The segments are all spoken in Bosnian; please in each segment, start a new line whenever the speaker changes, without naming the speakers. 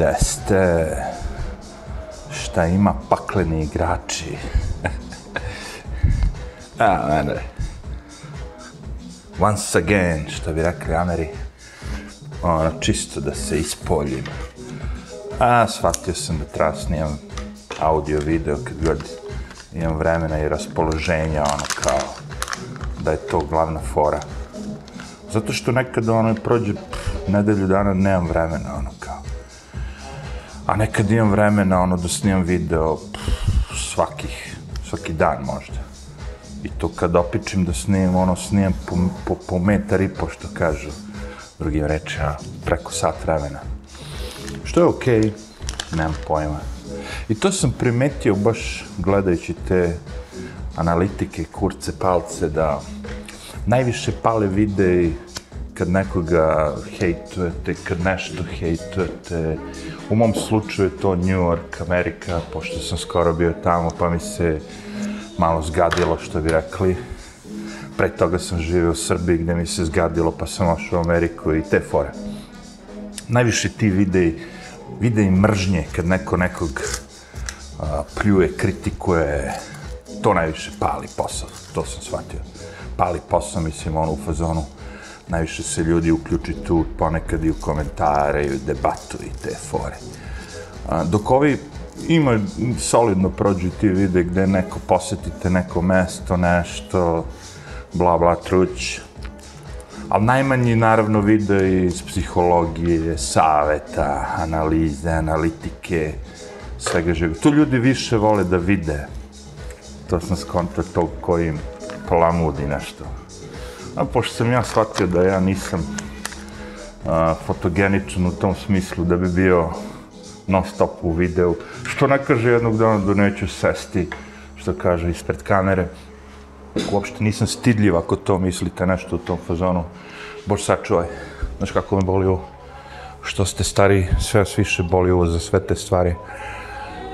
Gde ste? Šta ima pakleni igrači? A, mene. Once again, što bi rekli Ameri. Ono, čisto da se ispoljim. A, shvatio sam da treba snimam audio, video, kad god imam vremena i raspoloženja, ono, kao, da je to glavna fora. Zato što nekad, ono, prođe pff, nedelju dana, nemam vremena, ono. A nekad imam vremena, ono, da snimam video pff, svakih, svaki dan možda. I to kad opičim da snimam, ono, snimam po, po, po metar i po, što kažu drugim rečima, preko sat vremena. Što je okej, okay, nemam pojma. I to sam primetio baš gledajući te analitike, kurce, palce, da najviše pale videi kad nekoga hejtujete, kad nešto hejtujete. U mom slučaju je to New York, Amerika, pošto sam skoro bio tamo, pa mi se malo zgadilo, što bi rekli. Pre toga sam živio u Srbiji gde mi se zgadilo, pa sam ošao u Ameriku i te fore. Najviše ti videi, videi mržnje, kad neko nekog a, pljuje, kritikuje, to najviše pali posao, to sam shvatio. Pali posao, mislim, ono u fazonu, najviše se ljudi uključi tu, ponekad i u komentare, i u debatu i te fore. A, dok ovi ima solidno prođu ti vide gde neko posetite neko mesto, nešto, bla bla truć. Ali najmanji naravno video iz psihologije, saveta, analize, analitike, svega žega. Tu ljudi više vole da vide. To sam skontao tog kojim plamudi nešto. A pošto sam ja shvatio da ja nisam a, fotogeničan u tom smislu da bi bio non stop u videu, što ne kaže jednog dana da neću sesti, što kaže, ispred kamere. Uopšte nisam stidljiv ako to mislite nešto u tom fazonu. Bož sačuvaj. Znaš kako me boli ovo? Što ste stari, sve vas više boli ovo za sve te stvari.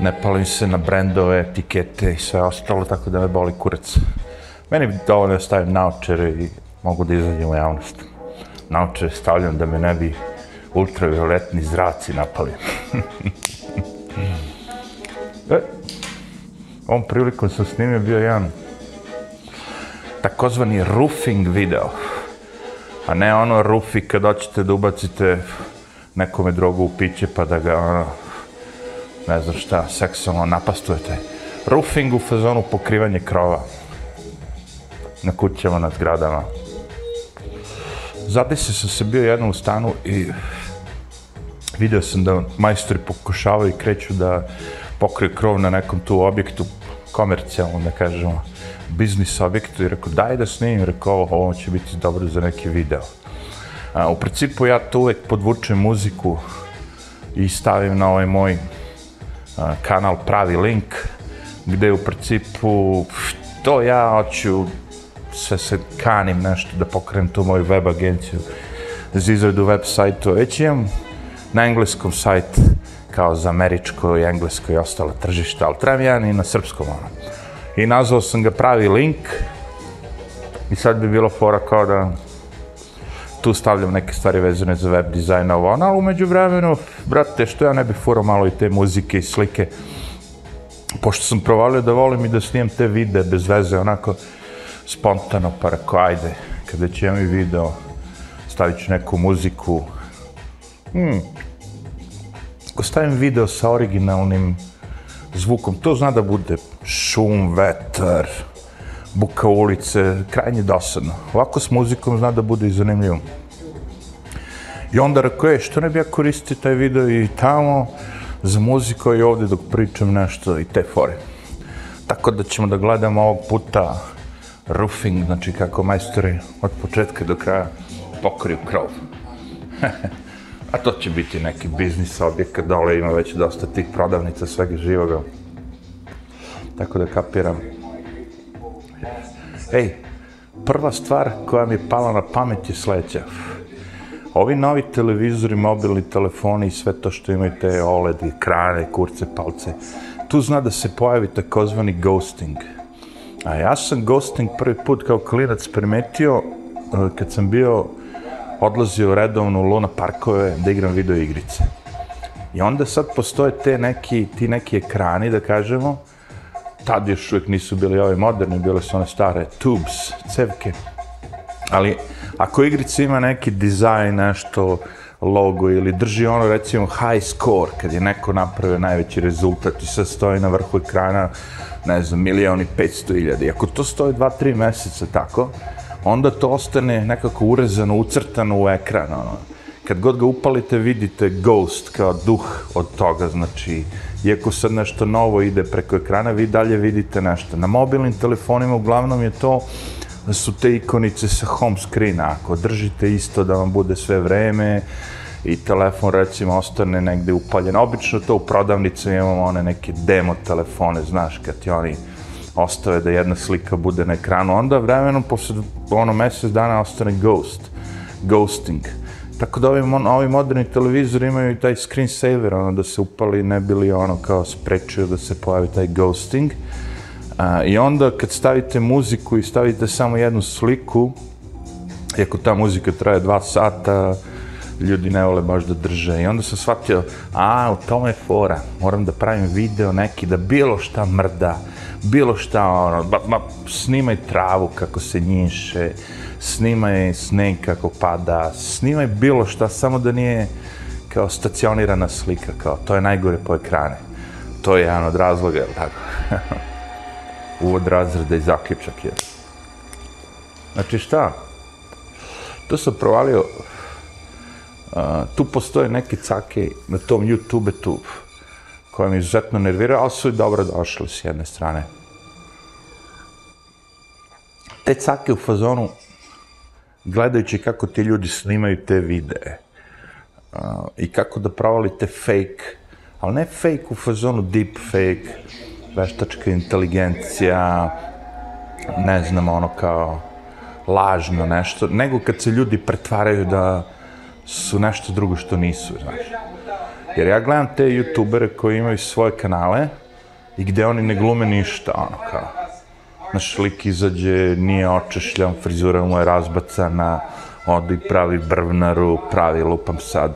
Ne palim se na brendove, etikete i sve ostalo, tako da me boli kurac. Meni bi dovoljno stavim naočere i mogu da izađem u javnost. Naoče stavljam da me ne bi ultravioletni zraci napali. e, ovom prilikom sam snimio bio jedan takozvani roofing video. A ne ono rufi kad hoćete da ubacite nekome drogu u piće pa da ga ono, ne znam šta, seksualno napastujete. Roofing u fazonu pokrivanje krova na kućama, na zgradama. Zadesio sam se bio jednom u stanu i vidio sam da majstori pokušavaju i kreću da pokriju krov na nekom tu objektu, komercijalno, da kažemo, biznis objektu i rekao, daj da snimim, rekao, ovo će biti dobro za neki video. A, u principu ja to uvek podvučem muziku i stavim na ovaj moj a, kanal pravi link, gde u principu to ja hoću se, se kanim nešto da pokrenem tu moju web agenciju za izradu web sajtu. Već imam na engleskom sajt kao za američko i englesko i ostalo tržište, ali trebam jedan i na srpskom ono. I nazvao sam ga pravi link i sad bi bilo fora kao da tu stavljam neke stvari vezane za web dizajn ovo, ono, ali umeđu vremenu, brate, što ja ne bih furao malo i te muzike i slike, pošto sam provalio da volim i da snimam te vide bez veze, onako, spontano, pa rekao, ajde, kada će mi video, stavit ću neku muziku. Hmm. Ako stavim video sa originalnim zvukom, to zna da bude šum, vetar, buka ulice, krajnje dosadno. Ovako s muzikom zna da bude i zanimljivo. I onda rekao, je, što ne bi ja koristio taj video i tamo za muziku i ovdje dok pričam nešto i te fore. Tako da ćemo da gledamo ovog puta roofing, znači kako majstore od početka do kraja pokriju krov. A to će biti neki biznis objekat, dole ima već dosta tih prodavnica svega živoga. Tako da kapiram. Ej, prva stvar koja mi je pala na pamet je sledeća. Ovi novi televizori, mobilni telefoni i sve to što imaju te OLED, ekrane, kurce, palce, tu zna da se pojavi takozvani ghosting. A ja sam ghosting prvi put kao klinac primetio e, kad sam bio odlazio redovno u Luna parkove da igram video igrice. I onda sad postoje te neki, ti neki ekrani, da kažemo, tad još uvijek nisu bili ove moderni, bile su one stare tubes, cevke. Ali ako igrica ima neki dizajn, nešto, logo ili drži ono recimo high score kad je neko napravio najveći rezultat i sad stoji na vrhu ekrana ne znam, milijon i petsto iljada. I ako to stoji dva, tri meseca tako, onda to ostane nekako urezano, ucrtano u ekran. Ono. Kad god ga upalite, vidite ghost kao duh od toga. Znači, iako sad nešto novo ide preko ekrana, vi dalje vidite nešto. Na mobilnim telefonima uglavnom je to da su te ikonice sa home screena. Ako držite isto da vam bude sve vreme i telefon recimo ostane negde upaljen. Obično to u prodavnicu imamo one neke demo telefone, znaš, kad ti oni ostave da jedna slika bude na ekranu, onda vremenom posle ono mesec dana ostane ghost, ghosting. Tako da ovi, ovi moderni televizori imaju i taj screensaver, ono da se upali ne bili ono kao sprečio da se pojavi taj ghosting. A, I onda kad stavite muziku i stavite samo jednu sliku, iako ta muzika traje dva sata, ljudi ne vole baš da drže. I onda sam shvatio, a, u tome je fora, moram da pravim video neki, da bilo šta mrda, bilo šta, ono, ba, ba, snimaj travu kako se njiše, snimaj sneg kako pada, snimaj bilo šta, samo da nije kao stacionirana slika, kao, to je najgore po ekrane. To je jedan od razloga, jel tako? Uvod razreda i zaključak je. Znači šta? To sam provalio, uh, tu postoje neke cake na tom YouTube tu, koja mi izuzetno nervira, ali su i dobro došli s jedne strane. Te cake u fazonu, gledajući kako ti ljudi snimaju te videe uh, i kako da provalite fake, ali ne fake u fazonu deep fake, veštačka inteligencija, ne znam, ono kao lažno nešto, nego kad se ljudi pretvaraju da su nešto drugo što nisu, znaš. Jer ja gledam te youtubere koji imaju svoje kanale i gde oni ne glume ništa, ono kao. Naš lik izađe, nije očešljan, frizura mu je razbacana, odi pravi brvnaru, pravi lupam sad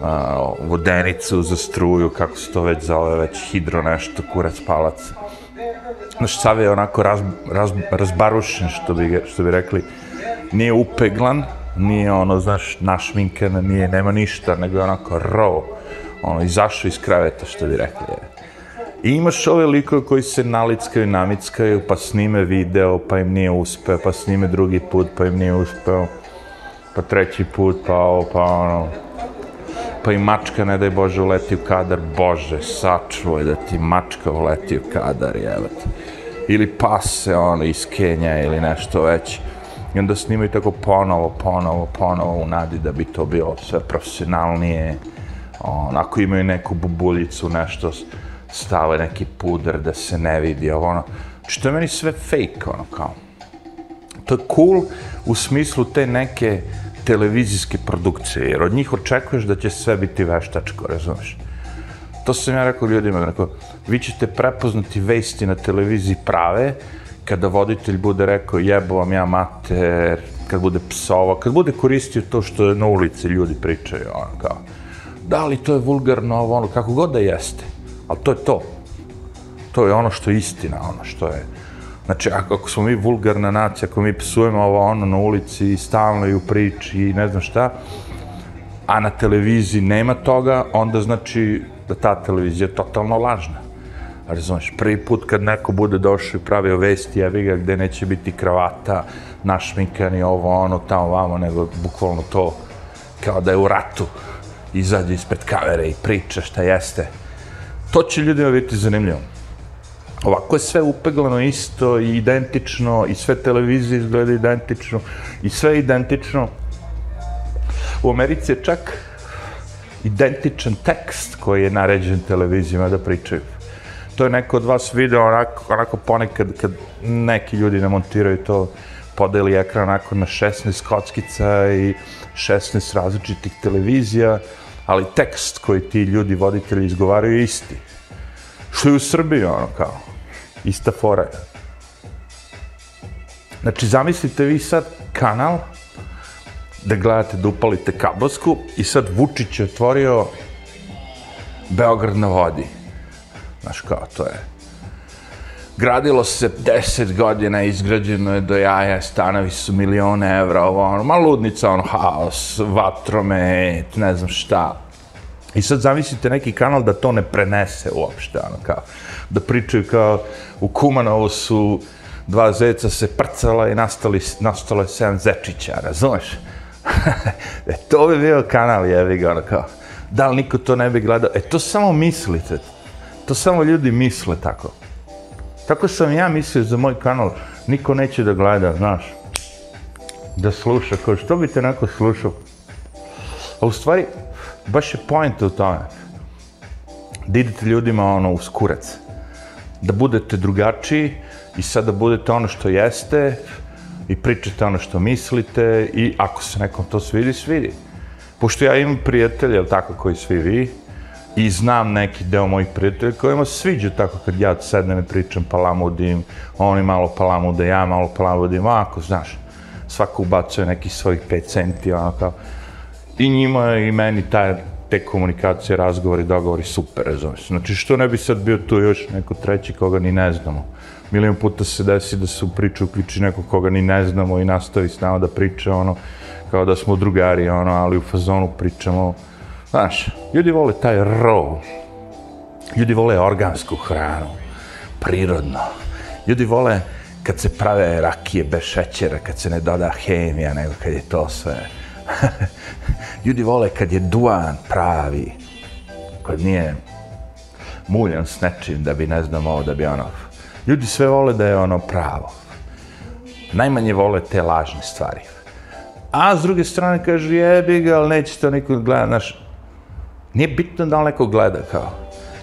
uh, vodenicu za struju, kako se to već zove, već hidro nešto, kurac palac. Znaš, sav je onako raz, raz, razbarušen, što bi, što bi rekli, nije upeglan, nije ono, znaš, našminkan, nije, nema ništa, nego je onako raw, ono, izašao iz kreveta, što bi rekli. Je. I imaš ove likove koji se nalickaju, namickaju, pa snime video, pa im nije uspeo, pa snime drugi put, pa im nije uspeo, pa treći put, pa ovo, pa ono, pa i mačka, ne daj Bože, uleti u kadar, Bože, sačuvaj da ti mačka uleti u kadar, jebate. Ili pase, ono, iz Kenja ili nešto već. I onda snimaju tako ponovo, ponovo, ponovo u nadi da bi to bilo sve profesionalnije. Onako imaju neku bubuljicu, nešto, stave neki puder da se ne vidi, ovo ono. Znači, to je meni sve fake, ono, kao. To je cool u smislu te neke televizijske produkcije, jer od njih očekuješ da će sve biti veštačko, razumeš? To sam ja rekao ljudima, rekao, vi ćete prepoznati vesti na televiziji prave, kada voditelj bude rekao jebo vam ja mater, kad bude psova, kad bude koristio to što je na ulici ljudi pričaju, ono kao, da li to je vulgarno, ovo, ono, kako god da jeste, ali to je to. To je ono što je istina, ono što je, Znači, ako, ako smo mi vulgarna nacija, ako mi psujemo ovo ono na ulici i stalno i u priči i ne znam šta, a na televiziji nema toga, onda znači da ta televizija je totalno lažna. Razumeš, prvi put kad neko bude došao i pravio vesti, ja ga gde neće biti kravata, našminkani, ovo, ono, tamo, vamo, nego bukvalno to kao da je u ratu, izađe ispred kamere i priča šta jeste. To će ljudima biti zanimljivo. Ovako je sve upeglano isto i identično i sve televizije izgleda identično i sve identično. U Americi je čak identičan tekst koji je naređen televizijama da pričaju. To je neko od vas video onako, onako ponekad kad neki ljudi namontiraju to podeli ekran onako na 16 kockica i 16 različitih televizija, ali tekst koji ti ljudi voditelji izgovaraju je isti. Što je u Srbiji ono kao ista fora je. Znači, zamislite vi sad kanal da gledate, da upalite kablovsku i sad Vučić je otvorio Beograd na vodi. Znaš kao, to je. Gradilo se 10 godina, izgrađeno je do jaja, stanovi su milione evra, ovo, ono, ma ludnica, ono, haos, vatromet, ne znam šta. I sad zamislite neki kanal da to ne prenese uopšte, ono, kao, da pričaju kao, u Kumanovu su dva zeca se prcala i nastali, nastalo je sedam zečića, razumeš? e, to bi bio kanal, jevi ga, ono, kao, da li niko to ne bi gledao? E, to samo mislite, to samo ljudi misle tako. Tako sam ja mislio za moj kanal, niko neće da gleda, znaš, da sluša, kao što bi te neko slušao? A u stvari, baš je point u tome, da idete ljudima ono uz kurac, da budete drugačiji i sad da budete ono što jeste i pričate ono što mislite i ako se nekom to svidi, svidi. Pošto ja imam prijatelje, tako, koji svi vi, i znam neki deo mojih prijatelja kojima se sviđa tako kad ja sednem i pričam palamudim, oni malo palamude, ja malo palamudim, ovako, znaš, svako ubacuje neki svojih 5 centi, ono kao. I njima i meni taj, te komunikacije, razgovori, dogovori, super, razumiješ. Znači, što ne bi sad bio tu još neko treći koga ni ne znamo. Milijon puta se desi da se u priču uključi neko koga ni ne znamo i nastavi s nama da priča, ono, kao da smo drugari, ono, ali u fazonu pričamo, Znaš, ljudi vole taj raw. Ljudi vole organsku hranu. Prirodno. Ljudi vole kad se prave rakije bez šećera, kad se ne doda hemija, nego kad je to sve. ljudi vole kad je duan pravi. Kad nije muljan s nečim da bi ne znam ovo, da bi ono... Ljudi sve vole da je ono pravo. Najmanje vole te lažne stvari. A s druge strane kaže, jebi ga, ali neće to niko gleda, znaš, Nije bitno da li neko gleda kao.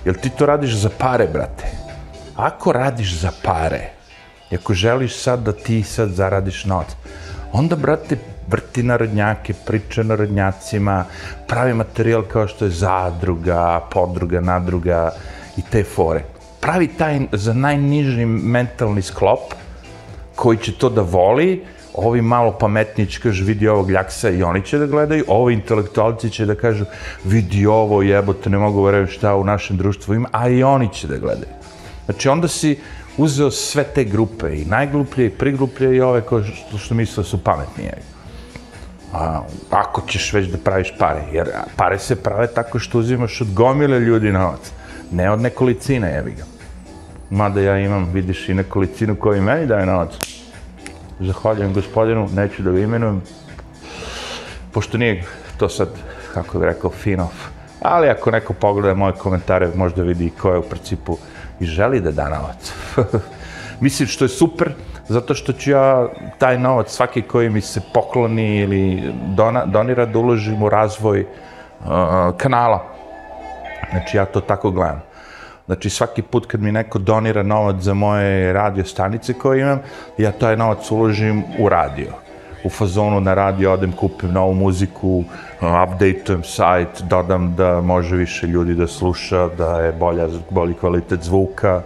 Jel ti to radiš za pare, brate? Ako radiš za pare, i ako želiš sad da ti sad zaradiš novac, onda, brate, vrti narodnjake, priča narodnjacima, pravi materijal kao što je zadruga, podruga, nadruga i te fore. Pravi taj za najniži mentalni sklop koji će to da voli, ovi malo pametnići kaže kažu vidi ovog ljaksa i oni će da gledaju, ovi intelektualci će da kažu vidi ovo jebote, ne mogu verujem šta u našem društvu ima, a i oni će da gledaju. Znači onda si uzeo sve te grupe i najgluplje i prigluplje i ove koje što, što misle su pametnije. A, ako ćeš već da praviš pare, jer pare se prave tako što uzimaš od gomile ljudi novac, ne od nekolicine, jebi ga. Mada ja imam, vidiš, i nekolicinu koji meni daje novac zahvaljujem gospodinu, neću da ga imenujem, pošto nije to sad, kako bih rekao, fino, ali ako neko pogleda moje komentare, možda vidi ko je u principu i želi da da novac. Mislim što je super, zato što ću ja taj novac, svaki koji mi se pokloni ili dona, donira da uložim u razvoj uh, kanala. Znači ja to tako gledam. Znači svaki put kad mi neko donira novac za moje radio stanice koje imam, ja taj novac uložim u radio. U fazonu na radio odem, kupim novu muziku, updateujem sajt, dodam da može više ljudi da sluša, da je bolja, bolji kvalitet zvuka.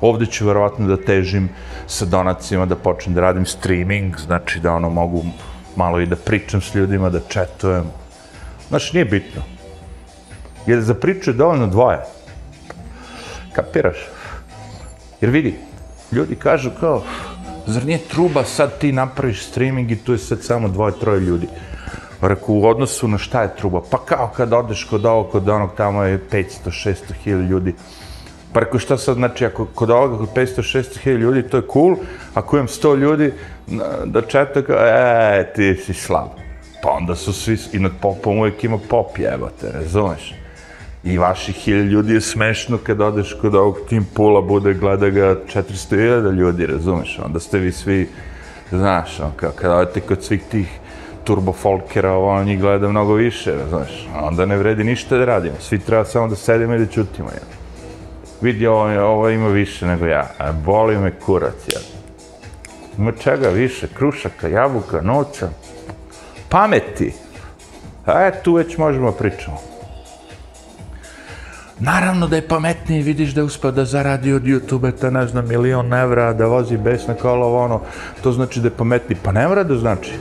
Ovde ću verovatno da težim sa donacijama, da počnem da radim streaming, znači da ono mogu malo i da pričam s ljudima, da četujem. Znači nije bitno. Jer za priču je dovoljno dvoje. Kapiraš? Jer vidi, ljudi kažu kao, zar nije truba sad ti napraviš streaming i tu je sad samo dvoje, troje ljudi. Reku, u odnosu na šta je truba? Pa kao kad odeš kod ovog, kod onog, tamo je 500, 600 hiljada ljudi. Pa rekao, šta sad znači, ako kod ovoga, kod 500, 600 hiljada ljudi, to je cool, ako imam 100 ljudi, da četa kao, e, ti si slab. Pa onda su svi, i nad popom uvijek ima pop, jebate, razumeš? I vaši hilj ljudi je smešno kad odeš kod ovog Tim Pula, bude gleda ga 400.000 ljudi, razumeš? Onda ste vi svi, znaš, on, kao, kad odete kod svih tih turbo folkera, ovo on njih gleda mnogo više, razumeš? Onda ne vredi ništa da radimo, svi treba samo da sedimo i da čutimo, ja. Vidi, ovo, ovo ima više nego ja, a boli me kurac, ja. Ima čega više, krušaka, jabuka, noća, pameti. A e, tu već možemo pričamo. Naravno da je pametniji, vidiš da je uspio da zaradi od YouTube, ta ne znam, milion evra, da vozi besna kolo, ono, to znači da je pametniji. Pa ne mora da znači.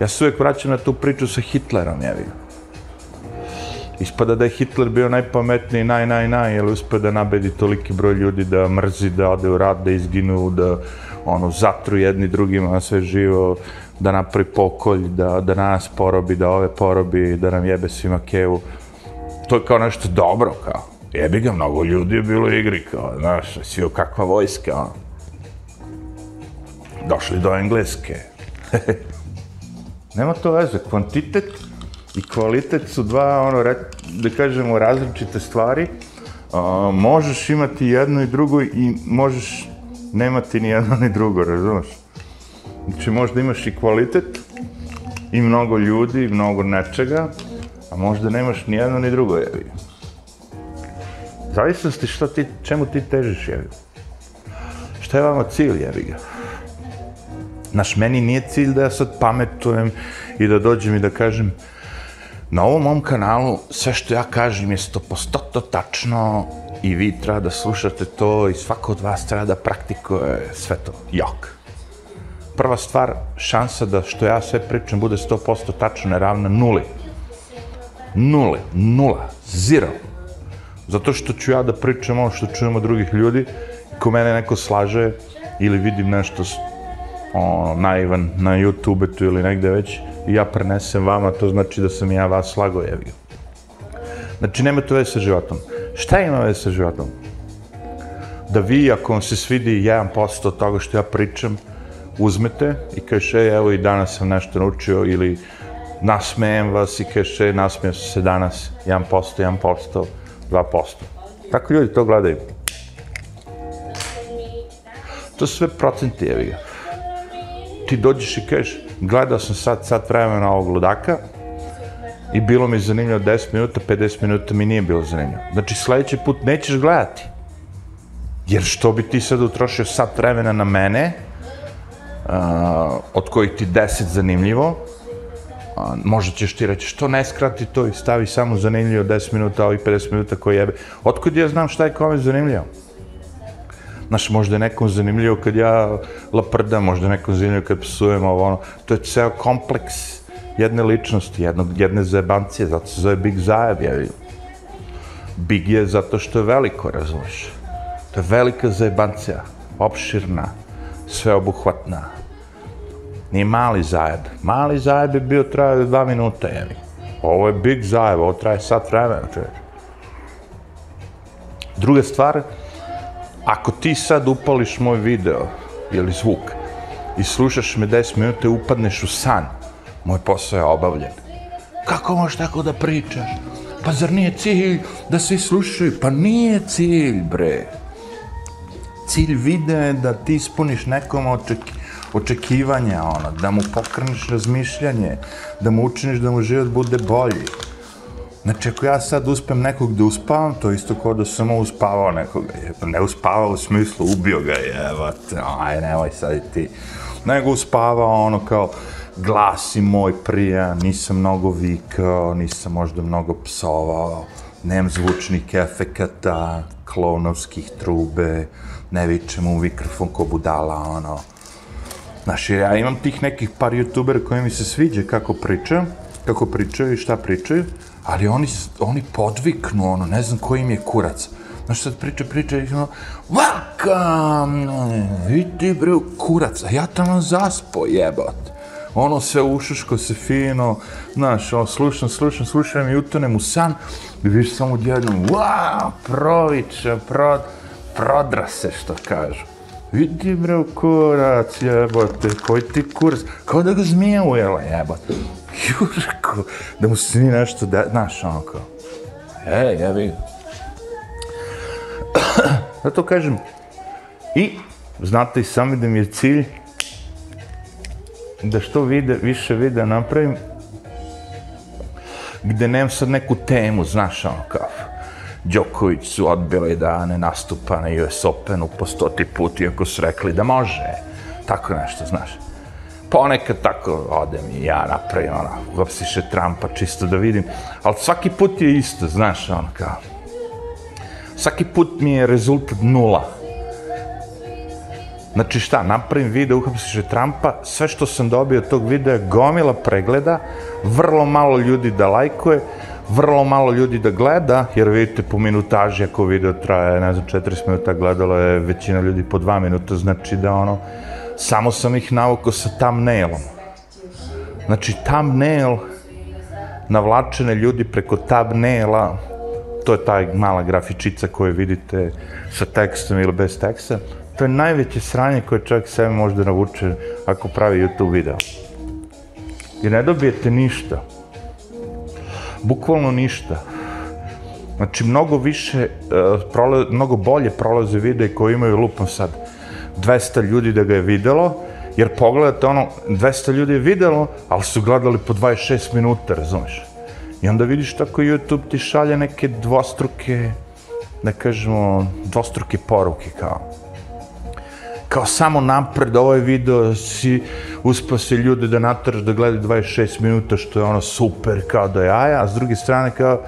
Ja se uvijek vraćam na tu priču sa Hitlerom, ja vidim. ispada da je Hitler bio najpametniji, naj, naj, naj, jer uspio da nabedi toliki broj ljudi da mrzi, da ode u rad, da izginu, da ono, zatru jedni drugima na sve živo, da napravi pokolj, da, da nas porobi, da ove porobi, da nam jebe svima kevu. To je kao nešto dobro, kao. Jebi ga, mnogo ljudi je bilo u igri, kao, znaš, svi kakva vojska, ono. Došli do engleske. Nema to veze, kvantitet i kvalitet su dva, ono, re, da kažemo, različite stvari. A, možeš imati jedno i drugo i možeš nemati ni jedno ni drugo, razumeš? Znači, možda imaš i kvalitet, i mnogo ljudi, i mnogo nečega, a možda nemaš ni jedno ni drugo, jevi. Zavisnosti šta ti, čemu ti težiš, jevi. Šta je vama cilj, jevi ga? Naš, meni nije cilj da ja sad pametujem i da dođem i da kažem na ovom mom kanalu sve što ja kažem je stopostoto tačno i vi treba da slušate to i svako od vas treba da praktikuje sve to. Jok. Prva stvar, šansa da što ja sve pričam bude 100% tačno je ravna nuli. Nule, nula, zero. Zato što ću ja da pričam ono što čujemo drugih ljudi, ko mene neko slaže ili vidim nešto ono, naivan na YouTube-u ili negde već, i ja prenesem vama, to znači da sam ja vas slago jevio. Znači, nema to veze sa životom. Šta ima veze sa životom? Da vi, ako vam se svidi 1% od toga što ja pričam, uzmete i kažeš, e, evo i danas sam nešto naučio, ili nasmejem vas i kaže, ej, nasmijem se danas 1%, 1%, 2%. Tako ljudi to gledaju. To su sve procenti, evi ga. Ti dođeš i kažeš, gledao sam sad, sad vremena ovog ludaka i bilo mi zanimljivo 10 minuta, 50 minuta mi nije bilo zanimljivo. Znači, sljedeći put nećeš gledati. Jer što bi ti sad utrošio sat vremena na mene, uh, od kojih ti 10 zanimljivo, a, možda ćeš ti reći što ne skrati to i stavi samo zanimljivo 10 minuta, a ovih 50 minuta koji jebe. Otkud ja znam šta je kome zanimljivo? Znaš, možda je nekom zanimljivo kad ja laprdam, možda je nekom zanimljivo kad psujem ovo, ono. To je ceo kompleks jedne ličnosti, jednog, jedne zajebancije, zato se zove Big Zajeb, ja vidim. Big je zato što je veliko, razumiješ? To je velika zajebancija, opširna, sveobuhvatna ni mali zajeb. Mali zajeb je bio trajao dva minuta, jevi. Ovo je big zajeb, ovo traje sat vremena, čovječ. Druga stvar, ako ti sad upališ moj video ili zvuk i slušaš me 10 minuta i upadneš u san, moj posao je obavljen. Kako možeš tako da pričaš? Pa zar nije cilj da svi slušaju? Pa nije cilj, bre. Cilj videa je da ti ispuniš nekom oček očekivanja, ono, da mu pokrniš razmišljanje, da mu učiniš da mu život bude bolji. Znači, ako ja sad uspem nekog da uspavam, to isto kao da sam uspavao nekoga. Je, pa ne uspavao u smislu, ubio ga je, evo, aj, nemoj sad i ti. Nego uspavao ono kao, glasi moj prija, nisam mnogo vikao, nisam možda mnogo psovao, nemam zvučnih efekata, klonovskih trube, ne vičem u mikrofon ko budala, ono. Znaš, ja imam tih nekih par youtubera koji mi se sviđa kako pričaju, kako pričaju i šta pričaju, ali oni, oni podviknu, ono, ne znam koji im je kurac. Znaš, sad priča, priča, i ono, vaka, vidi bre, kurac, a ja tamo zaspo, jebot. Ono sve ušuško se fino, znaš, ono, slušam, slušam, slušam i utonem u san, i viš samo odjednom, wow, proviče, prod, prodra se, što kažu. Vidi bre, kurac, jebote, koji ti kurac, kao da ga zmija ujela, jebote. Jurko, da mu se ni nešto da, znaš, ono kao, ej, jebi. Zato kažem, i znate i sami da mi je cilj da što vide, više videa napravim, gde nemam sad neku temu, znaš, ono kao, Đoković su odbili da ne nastupa na US Openu po stoti put, iako su rekli da može. Tako nešto, znaš ponekad tako odem i ja napravim, ono, gopsiše Trumpa čisto da vidim, ali svaki put je isto, znaš, ono, kao, svaki put mi je rezultat nula. Znači šta, napravim video, uhapsiš Trumpa, sve što sam dobio od tog videa gomila pregleda, vrlo malo ljudi da lajkuje, vrlo malo ljudi da gleda, jer vidite po minutaži ako video traje, ne znam, 40 minuta gledalo je većina ljudi po 2 minuta, znači da ono, samo sam ih navukao sa thumbnailom. Znači, thumbnail, navlačene ljudi preko thumbnaila, to je taj mala grafičica koju vidite sa tekstom ili bez teksta, to je najveće sranje koje čovjek sebe može da navuče ako pravi YouTube video. I ne dobijete ništa. Bukvalno ništa. Znači, mnogo više, e, prole, mnogo bolje prolaze videe koji imaju lupom sad 200 ljudi da ga je videlo, jer pogledate ono, 200 ljudi je videlo, ali su gledali po 26 minuta, razumiješ? I onda vidiš tako YouTube ti šalje neke dvostruke, da kažemo, dvostruke poruke kao kao samo napred ovaj video si uspao se ljude da nataraš da gledaju 26 minuta što je ono super kao da jaja, a s druge strane kao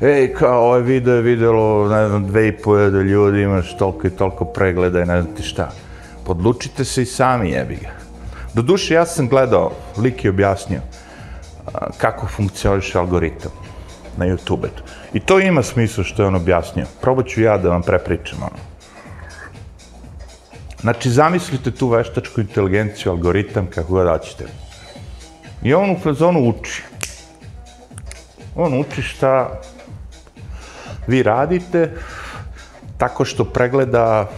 ej, kao ovaj video je videlo, ne znam, dve i po da ljudi imaš toliko i toliko pregleda i ne znam ti šta. Podlučite se i sami jebi ga. Do duše, ja sam gledao, lik je objasnio kako funkcioniše algoritam na YouTube. -u. I to ima smisla što je on objasnio. Probat ću ja da vam prepričam ono. Znači, zamislite tu veštačku inteligenciju, algoritam, kako god daćete. I on u fazonu uči. On uči šta vi radite tako što pregleda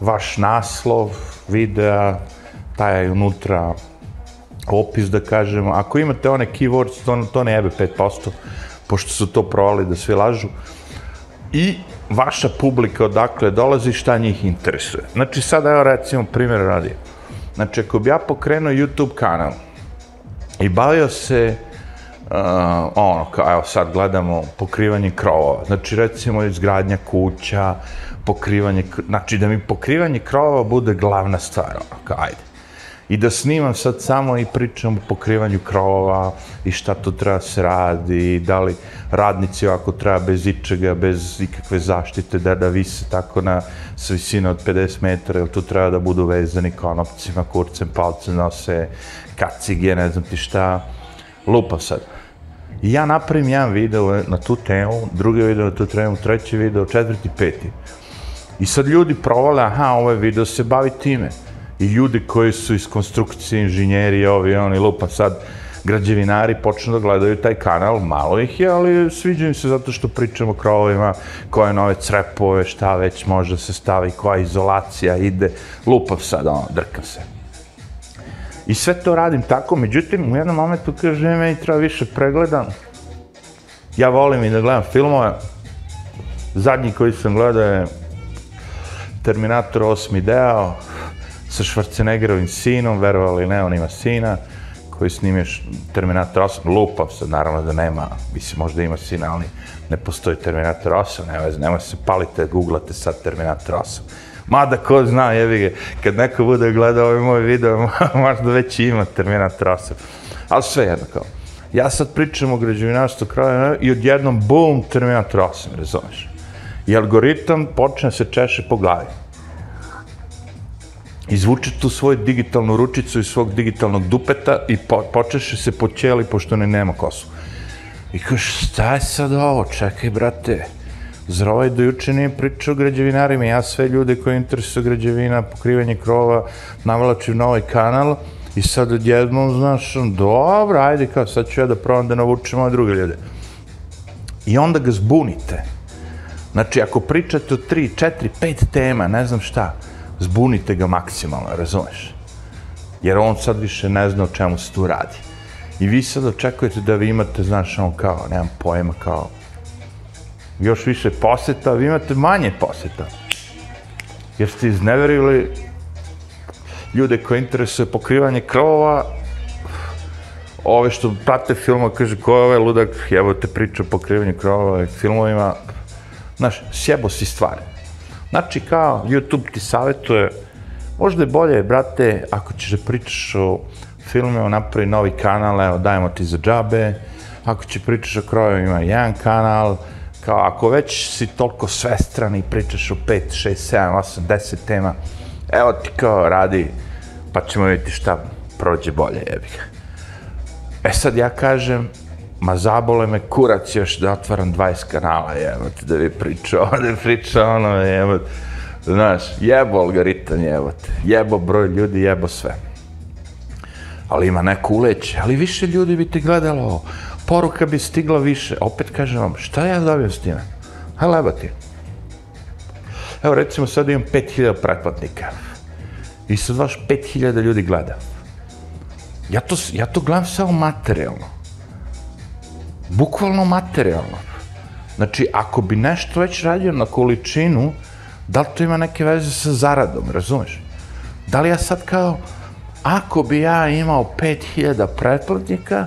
vaš naslov, videa, taj unutra opis, da kažemo. Ako imate one keywords, to, to ne jebe 5%, pošto su to provali da svi lažu. I vaša publika odakle dolazi, šta njih interesuje. Znači, sada evo recimo primjer radi. Znači, ako bi ja pokrenuo YouTube kanal i bavio se uh, ono, kao, evo sad gledamo pokrivanje krovova, znači recimo izgradnja kuća, pokrivanje, znači da mi pokrivanje krovova bude glavna stvar, ono, kao, ajde i da snimam sad samo i pričam o pokrivanju krovova i šta to treba se radi, da li radnici ovako treba bez ičega, bez ikakve zaštite, da da vise tako na s visine od 50 metara, ili tu treba da budu vezani konopcima, kurcem, palcem, nose kacige, ne znam ti šta, lupa sad. I ja napravim jedan video na tu temu, drugi video na tu temu, treći video, četvrti, peti. I sad ljudi provale, aha, ovaj video se bavi time i ljudi koji su iz konstrukcije, inženjeri, ovi, oni, lupa sad, građevinari počnu da gledaju taj kanal, malo ih je, ali sviđa im se zato što pričamo o krovovima, koje nove crepove, šta već može se stavi, koja izolacija ide, lupav sad, ono, drkam se. I sve to radim tako, međutim, u jednom momentu kaže, meni treba više pregledam. Ja volim i da gledam filmove. Zadnji koji sam gledao je Terminator 8. deo, sa Schwarzeneggerovim sinom, verovali ne, on ima sina, koji snimio Terminator 8, lupav sad, naravno da nema, mislim, možda ima sina, ali ne postoji Terminator 8, ne veze, nema se palite, googlate sad Terminator 8. Mada ko zna, jevi ga, kad neko bude gledao ovaj moj video, možda već ima Terminator 8. Ali sve jedno kao. Ja sad pričam o građevinarstvu kraja i odjednom, bum, Terminator 8, razumeš? I algoritam počne se češe po glavi izvuče tu svoju digitalnu ručicu iz svog digitalnog dupeta i po, počeše se po ćeli, pošto ne nema kosu. I kažeš, šta je sad ovo? Čekaj, brate, zar ovaj dojuče nije pričao o građevinarima? Ja sve ljude koji interesuju građevina, pokrivanje krova, navlačim na ovaj kanal i sad odjednom, znaš, dobro, ajde, kao, sad ću ja da provam da navučem ove druge ljude. I onda ga zbunite. Znači, ako pričate o tri, četiri, pet tema, ne znam šta, zbunite ga maksimalno, razumeš? Jer on sad više ne zna o čemu se tu radi. I vi sad očekujete da vi imate, znaš, on kao, nemam pojma, kao, još više poseta, vi imate manje poseta. Jer ste izneverili ljude koje interesuje pokrivanje krovova, ove što prate filma, kaže, ko je ovaj ludak, evo te priča o pokrivanju krovova i filmovima, znaš, sjebo si stvari. Znači, kao YouTube ti savjetuje, možda je bolje, brate, ako ćeš da pričaš o filmu, napravi novi kanal, evo, dajemo ti za džabe, ako ćeš pričaš o krojevima, jedan kanal, kao ako već si toliko svestran i pričaš o 5, 6, 7, 8, 10 tema, evo ti kao radi, pa ćemo vidjeti šta prođe bolje, jebi ga. E sad ja kažem, ma zabole me kurac još da otvaram 20 kanala, jebote, da bi pričao, da bi pričao ono, jebote. Znaš, jebo algoritam, jebote. Jebo broj ljudi, jebo sve. Ali ima neko uleće, ali više ljudi bi te gledalo, poruka bi stigla više. Opet kažem vam, šta ja dobijem s time? Ha, leba ti. Evo, recimo, sad imam 5000 pretplatnika. I sad vaš 5000 ljudi gleda. Ja to, ja to gledam samo materijalno. Bukvalno materijalno. Znači, ako bi nešto već radio na količinu, da li to ima neke veze sa zaradom, razumeš? Da li ja sad kao, ako bi ja imao 5000 pretplatnika,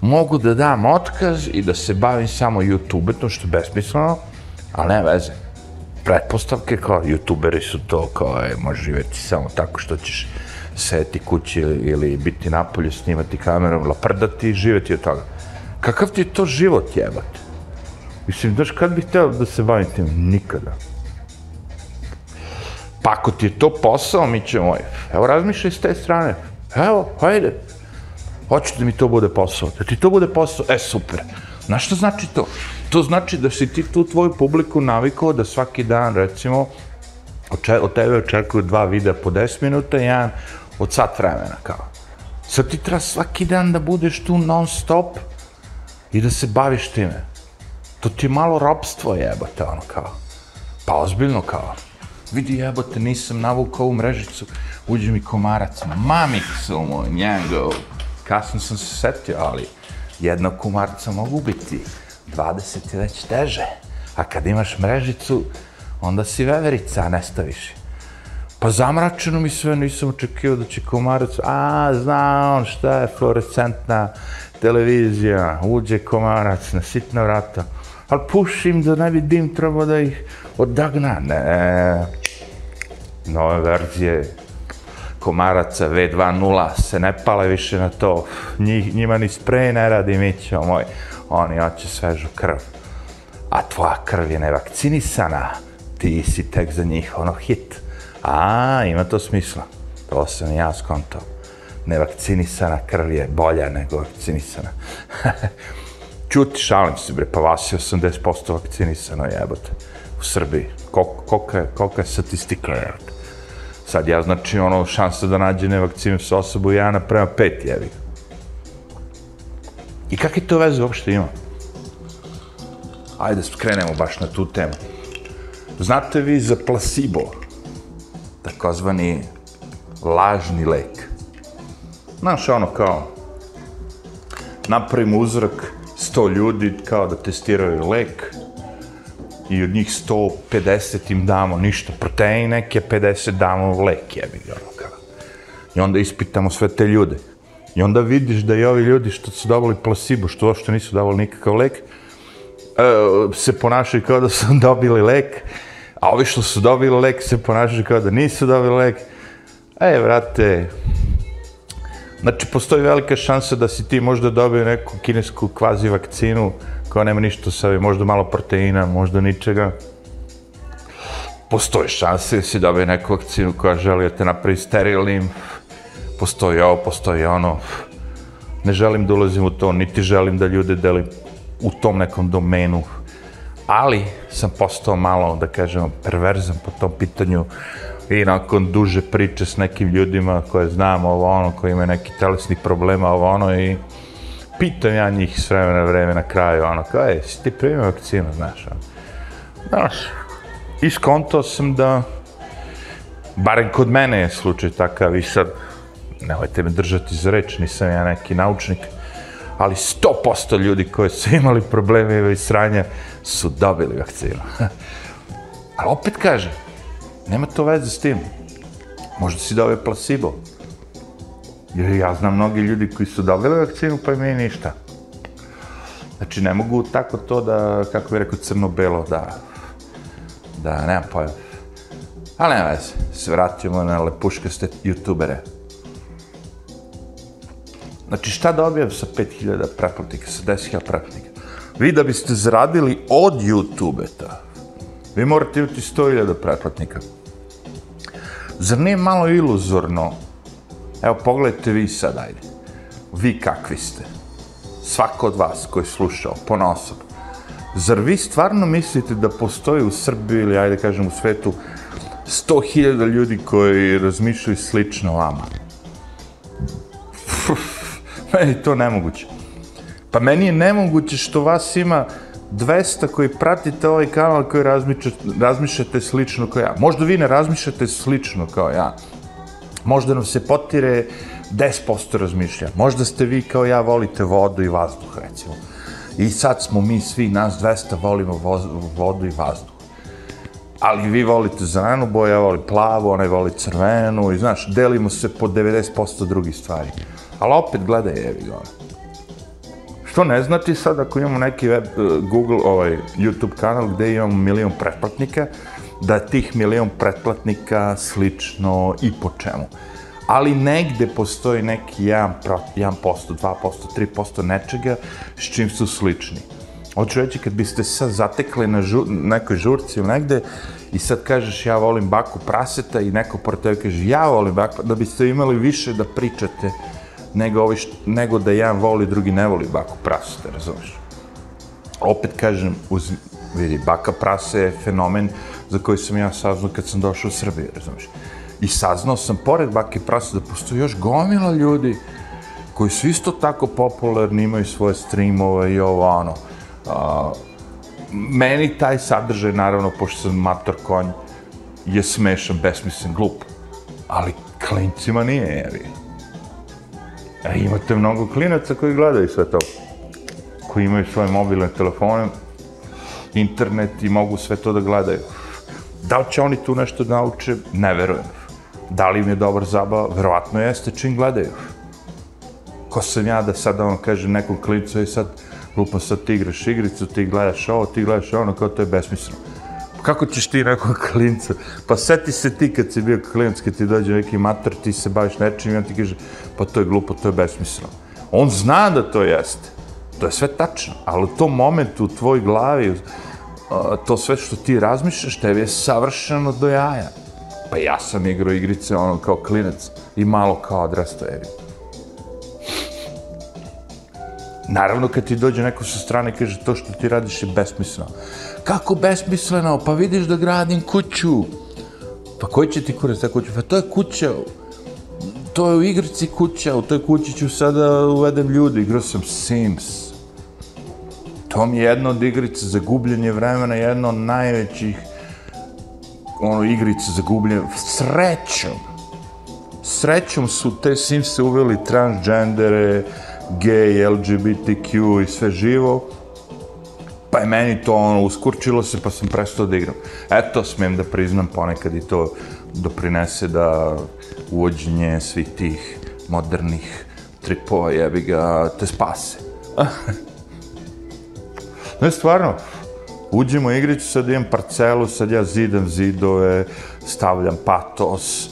mogu da dam otkaz i da se bavim samo YouTube, to što je besmisleno, ali ne veze. Pretpostavke kao youtuberi su to kao, je, može živjeti samo tako što ćeš seti kući ili biti napolje, snimati kamerom, laprdati i živjeti od toga. Kakav ti je to život jebate? Mislim, znaš, kad bih htio da se bavim tim? Nikada. Pa ako ti je to posao, mi ćemo, evo razmišljaj s te strane. Evo, hajde. Hoću da mi to bude posao. Da ti to bude posao, e, super. Znaš što znači to? To znači da si ti tu tvoju publiku navikao da svaki dan, recimo, od tebe očekuju dva videa po 10 minuta, jedan od sat vremena, kao. Sad ti treba svaki dan da budeš tu non stop i da se baviš time. To ti je malo robstvo jebate, ono, kao. Pa ozbiljno, kao. Vidi jebote, nisam navukao ovu mrežicu, uđe mi komarac, mamicu mu njegov. Kasno sam se setio, ali jednog komarca mogu biti, 20 je već teže. A kad imaš mrežicu, onda si veverica, a ne staviš. Pa zamračeno mi sve, nisam očekio da će komarac, a, zna on šta je fluorescentna televizija, uđe komarac na sitna vrata, ali pušim da ne bi dim trebao da ih odagna. Ne, nove verzije komaraca V2.0 se ne pale više na to. Njih, njima ni sprej ne radi, mi ćemo moj. Oni hoće svežu krv. A tvoja krv je nevakcinisana. Ti si tek za njih ono hit. A, ima to smisla. To sam ja skontao. Nevakcinisana krv je bolja nego vakcinisana. Čuti, šalim se, bre, pa vas je 80% vakcinisano, jebote, u Srbiji. Kolika kol, kolika je statistika, jebote? Sad ja, znači, ono, šansa da nađe nevakcinu sa osobu jedna prema pet, jevi. I kakve to veze uopšte ima? Ajde, skrenemo baš na tu temu. Znate vi za placebo, takozvani lažni lek? Znaš, ono kao, napravimo uzrak 100 ljudi kao da testiraju lek, i od njih 150 im damo ništa pa protein, neke 50 damo lek, jebi ga, ono kao. I onda ispitamo sve te ljude. I onda vidiš da i ovi ljudi što su davali placebo, što uopšte nisu davali nikakav lek, e, se ponašaju kao da su dobili lek, a ovi što su dobili lek se ponašaju kao da nisu dobili lek. E, vrate, znači, postoji velika šansa da si ti možda dobio neku kinesku kvazi vakcinu, kao nema ništa sa možda malo proteina, možda ničega. Postoji šanse da si dobio neku vakcinu koja želi da te napravi sterilnim. Postoji ovo, postoji ono. Ne želim da ulazim u to, niti želim da ljude delim u tom nekom domenu. Ali sam postao malo, da kažemo, perverzan po tom pitanju i nakon duže priče s nekim ljudima koje znam ovo ono, koji imaju neki telesni problema ovo ono i pitam ja njih s vremena vreme na kraju, ono, kao, je, si ti primio vakcinu, znaš, ono. Znaš, iskontao sam da, barem kod mene je slučaj takav i sad, nemojte me držati za reč, nisam ja neki naučnik, ali 100% ljudi koji su imali probleme i sranja su dobili vakcinu. ali opet kaže, nema to veze s tim. Možda si dobio placebo. Jer ja znam mnogi ljudi koji su dobili vakcinu, pa im ništa. Znači, ne mogu tako to da, kako bi rekao, crno-belo, da, da, nema pojma. Ali nema veze, se vratimo na lepuškaste youtubere. Znači, šta dobijem sa 5000 pretplatnika, sa 10.000 pretplatnika? Vi da biste zaradili od youtube -ta, vi morate imati 100.000 pretplatnika. Zar nije malo iluzorno Evo, pogledajte vi sad, ajde. Vi kakvi ste? svako od vas koji je slušao, ponosom, zar vi stvarno mislite da postoji u Srbiji ili, ajde kažem, u svetu 100.000 ljudi koji razmišljaju slično vama? meni je to nemoguće. Pa meni je nemoguće što vas ima 200 koji pratite ovaj kanal koji razmišljate, razmišljate slično kao ja. Možda vi ne razmišljate slično kao ja. Možda nam se potire 10% razmišlja. Možda ste vi kao ja volite vodu i vazduh, recimo. I sad smo mi svi, nas 200, volimo vodu i vazduh. Ali vi volite zelenu boju, ja volim plavu, onaj voli crvenu i znaš, delimo se po 90% drugih stvari. Ali opet gledaj, evi ga ono. Što ne znači sad ako imamo neki web, eh, Google, ovaj, YouTube kanal gde imamo milion pretplatnika, da tih milion pretplatnika slično i po čemu. Ali negde postoji neki 1%, 1%, 2%, 3% nečega s čim su slični. Hoću reći, kad biste se sad zatekli na žu, nekoj žurci ili negde i sad kažeš ja volim baku praseta i neko pored tebe kaže ja volim baku, da biste imali više da pričate nego, ovi št, nego da jedan voli, drugi ne voli baku prasu, da razumiješ? Opet kažem, uz, vidi, baka prase je fenomen za koji sam ja saznao kad sam došao u Srbiju, razumiješ? I saznao sam, pored bake prase, da postoji još gomila ljudi koji su isto tako popularni, imaju svoje streamove i ovo, ono. A, meni taj sadržaj, naravno, pošto sam mator konj, je smešan, besmislen, glup. Ali klincima nije, jevi. E, imate mnogo klinaca koji gledaju sve to. Koji imaju svoje mobilne telefone, internet i mogu sve to da gledaju. Da li će oni tu nešto da nauče? Ne verujem. Da li im je dobar zabava? Verovatno jeste čim gledaju. Ko sam ja da sad ono kaže nekom klincu i sad lupa sad ti igraš igricu, ti gledaš ovo, ti gledaš ono, kao to je besmisleno kako ćeš ti nekog klinca? Pa seti se ti kad si bio klinac, kad ti dođe neki mater, ti se baviš nečim i on ti kaže, pa to je glupo, to je besmisleno. On zna da to jeste. To je sve tačno, ali u tom momentu u tvoj glavi, to sve što ti razmišljaš, tebi je savršeno do jaja. Pa ja sam igrao igrice ono kao klinac i malo kao odrastojevi. Naravno, kad ti dođe neko sa strane i kaže to što ti radiš je besmisleno kako besmisleno, pa vidiš da gradim kuću. Pa koji će ti kurac ta kuća? Pa to je kuća, to je u igrici kuća, u toj kući ću sada uvedem ljudi, igrao sam Sims. To mi je jedna od igrica za gubljenje vremena, jedna od najvećih ono, igrica za gubljenje, srećom. Srećom su te Simse uveli transgendere, gay, LGBTQ i sve živo pa je meni to ono, uskurčilo se, pa sam prestao da igram. Eto, smijem da priznam ponekad i to doprinese da uvođenje svih tih modernih tripova jebi ga te spase. ne, stvarno, uđemo u igricu, sad imam parcelu, sad ja zidam zidove, stavljam patos,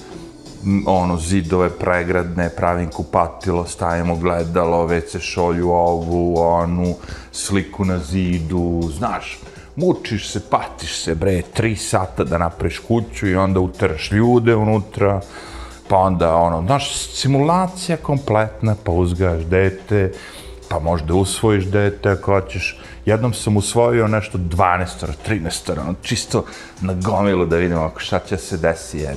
ono, zidove pregradne, pravim kupatilo, stavimo gledalo, WC šolju ovu, onu, sliku na zidu, znaš, mučiš se, patiš se, bre, tri sata da napraviš kuću i onda uteraš ljude unutra, pa onda, ono, znaš, simulacija kompletna, pa uzgajaš dete, pa možda usvojiš dete ako hoćeš. Jednom sam usvojio nešto 12 13 ono, čisto na gomilu da vidimo ako šta će se desi, jer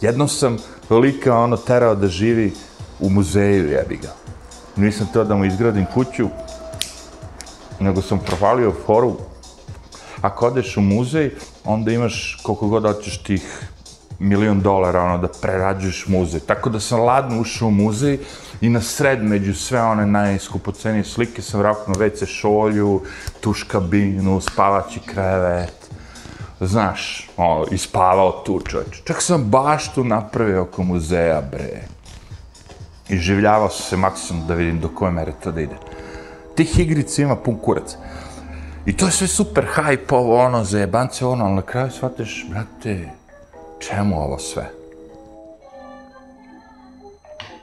Jednom sam lika ono terao da živi u muzeju, jebi ga. Nisam teo da mu izgradim kuću, nego sam provalio foru. Ako odeš u muzej, onda imaš koliko god hoćeš tih milion dolara, ono, da prerađuješ muzej. Tako da sam ladno ušao u muzej i na sred među sve one najskupocenije slike sam vraknuo WC šolju, tuš kabinu, spavaći krevet, znaš, ono, ispavao tu čovječ. Čak sam baš tu napravio oko muzeja, bre. I življavao se maksimum da vidim do koje mere to da ide. Tih igrica ima pun kurac. I to je sve super hype, ovo, ono, za jebance, ono, ali na kraju shvateš, brate, čemu ovo sve?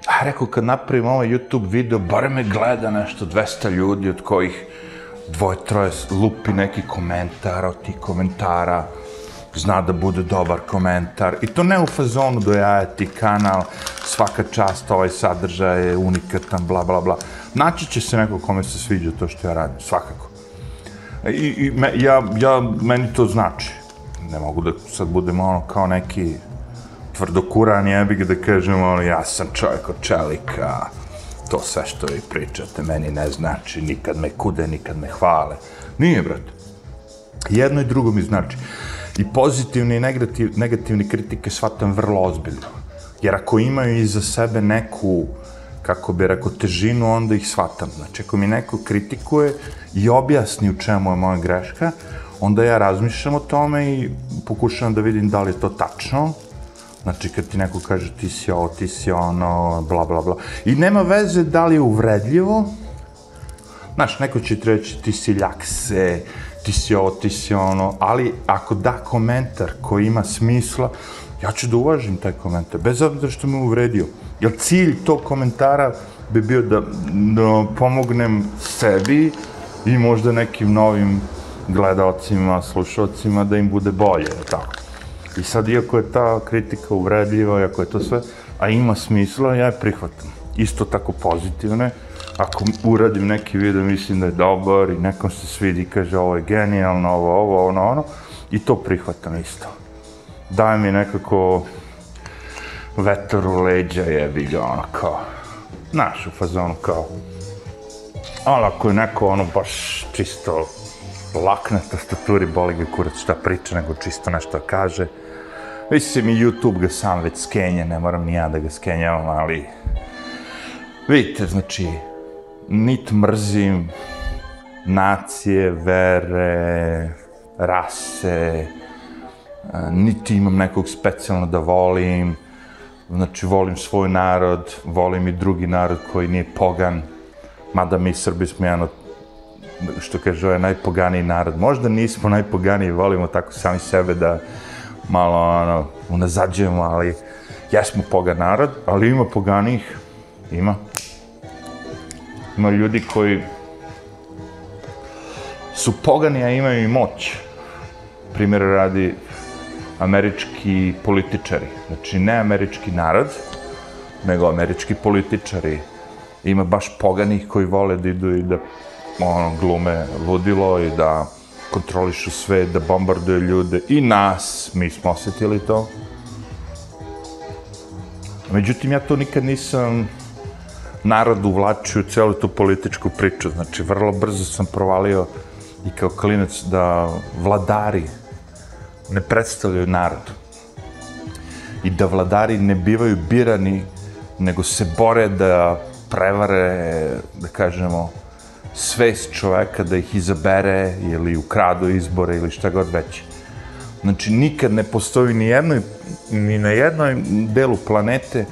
A rekao, kad napravim ovaj YouTube video, bar me gleda nešto 200 ljudi, od kojih dvoje, troje lupi neki komentar od tih komentara. zna da bude dobar komentar. I to ne u fazonu dojajati kanal, svaka čast, ovaj sadržaj je unikatan, bla, bla, bla. Naći će se neko kome se sviđa to što ja radim, svakako. I, i me, ja, ja, meni to znači. Ne mogu da sad budem ono kao neki tvrdokuran jebik da kažem ono, ja sam čovjek od čelika, to sve što vi pričate meni ne znači, nikad me kude, nikad me hvale. Nije, brate. Jedno i drugo mi znači. I pozitivni i negativ, negativni kritike shvatam vrlo ozbiljno. Jer ako imaju iza sebe neku, kako bi rekao, težinu, onda ih shvatam. Znači, ako mi neko kritikuje i objasni u čemu je moja greška, onda ja razmišljam o tome i pokušavam da vidim da li je to tačno, Znači, kad ti neko kaže ti si ovo, ti si ono, bla, bla, bla. I nema veze da li je uvredljivo. Znaš, neko će ti reći ti si ljakse, ti si ovo, ti si ono, ali ako da komentar koji ima smisla, ja ću da uvažim taj komentar, bez obzira što me uvredio. Jer cilj tog komentara bi bio da, da pomognem sebi i možda nekim novim gledalcima, slušalcima, da im bude bolje, tako. I sad, iako je ta kritika uvredljiva, iako je to sve, a ima smisla, ja je prihvatam. Isto tako pozitivne. Ako uradim neki video, mislim da je dobar i nekom se svidi, kaže ovo je genijalno, ovo, ovo, ono, ono, i to prihvatam isto. Daj mi nekako vetar u leđa, jebi ga, ono, kao, znaš, u fazonu, kao, ali ako je neko, ono, baš čisto lakne tastaturi, boli ga kurac šta priča, nego čisto nešto kaže, Već se mi YouTube ga sam već skenja, ne moram ni ja da ga skenjavam, ali... Vidite, znači, nit mrzim nacije, vere, rase, niti imam nekog specijalno da volim, znači, volim svoj narod, volim i drugi narod koji nije pogan, mada mi Srbi smo jedan od što kaže, ovaj najpoganiji narod. Možda nismo najpoganiji, volimo tako sami sebe da malo ono, unazađujemo, ali jesmo pogan narod, ali ima poganih, ima. Ima ljudi koji su pogani, a imaju i moć. Primjer radi američki političari. Znači, ne američki narod, nego američki političari. Ima baš poganih koji vole da idu i da ono, glume ludilo i da kontrolišu sve, da bombarduju ljude i nas, mi smo osjetili to. Međutim, ja to nikad nisam narod uvlačio u celu tu političku priču. Znači, vrlo brzo sam provalio i kao klinac da vladari ne predstavljaju narod. I da vladari ne bivaju birani, nego se bore da prevare, da kažemo, svest čoveka da ih izabere ili ukradu izbore ili šta god već. Znači, nikad ne postoji ni, jednoj, ni na jednoj delu planete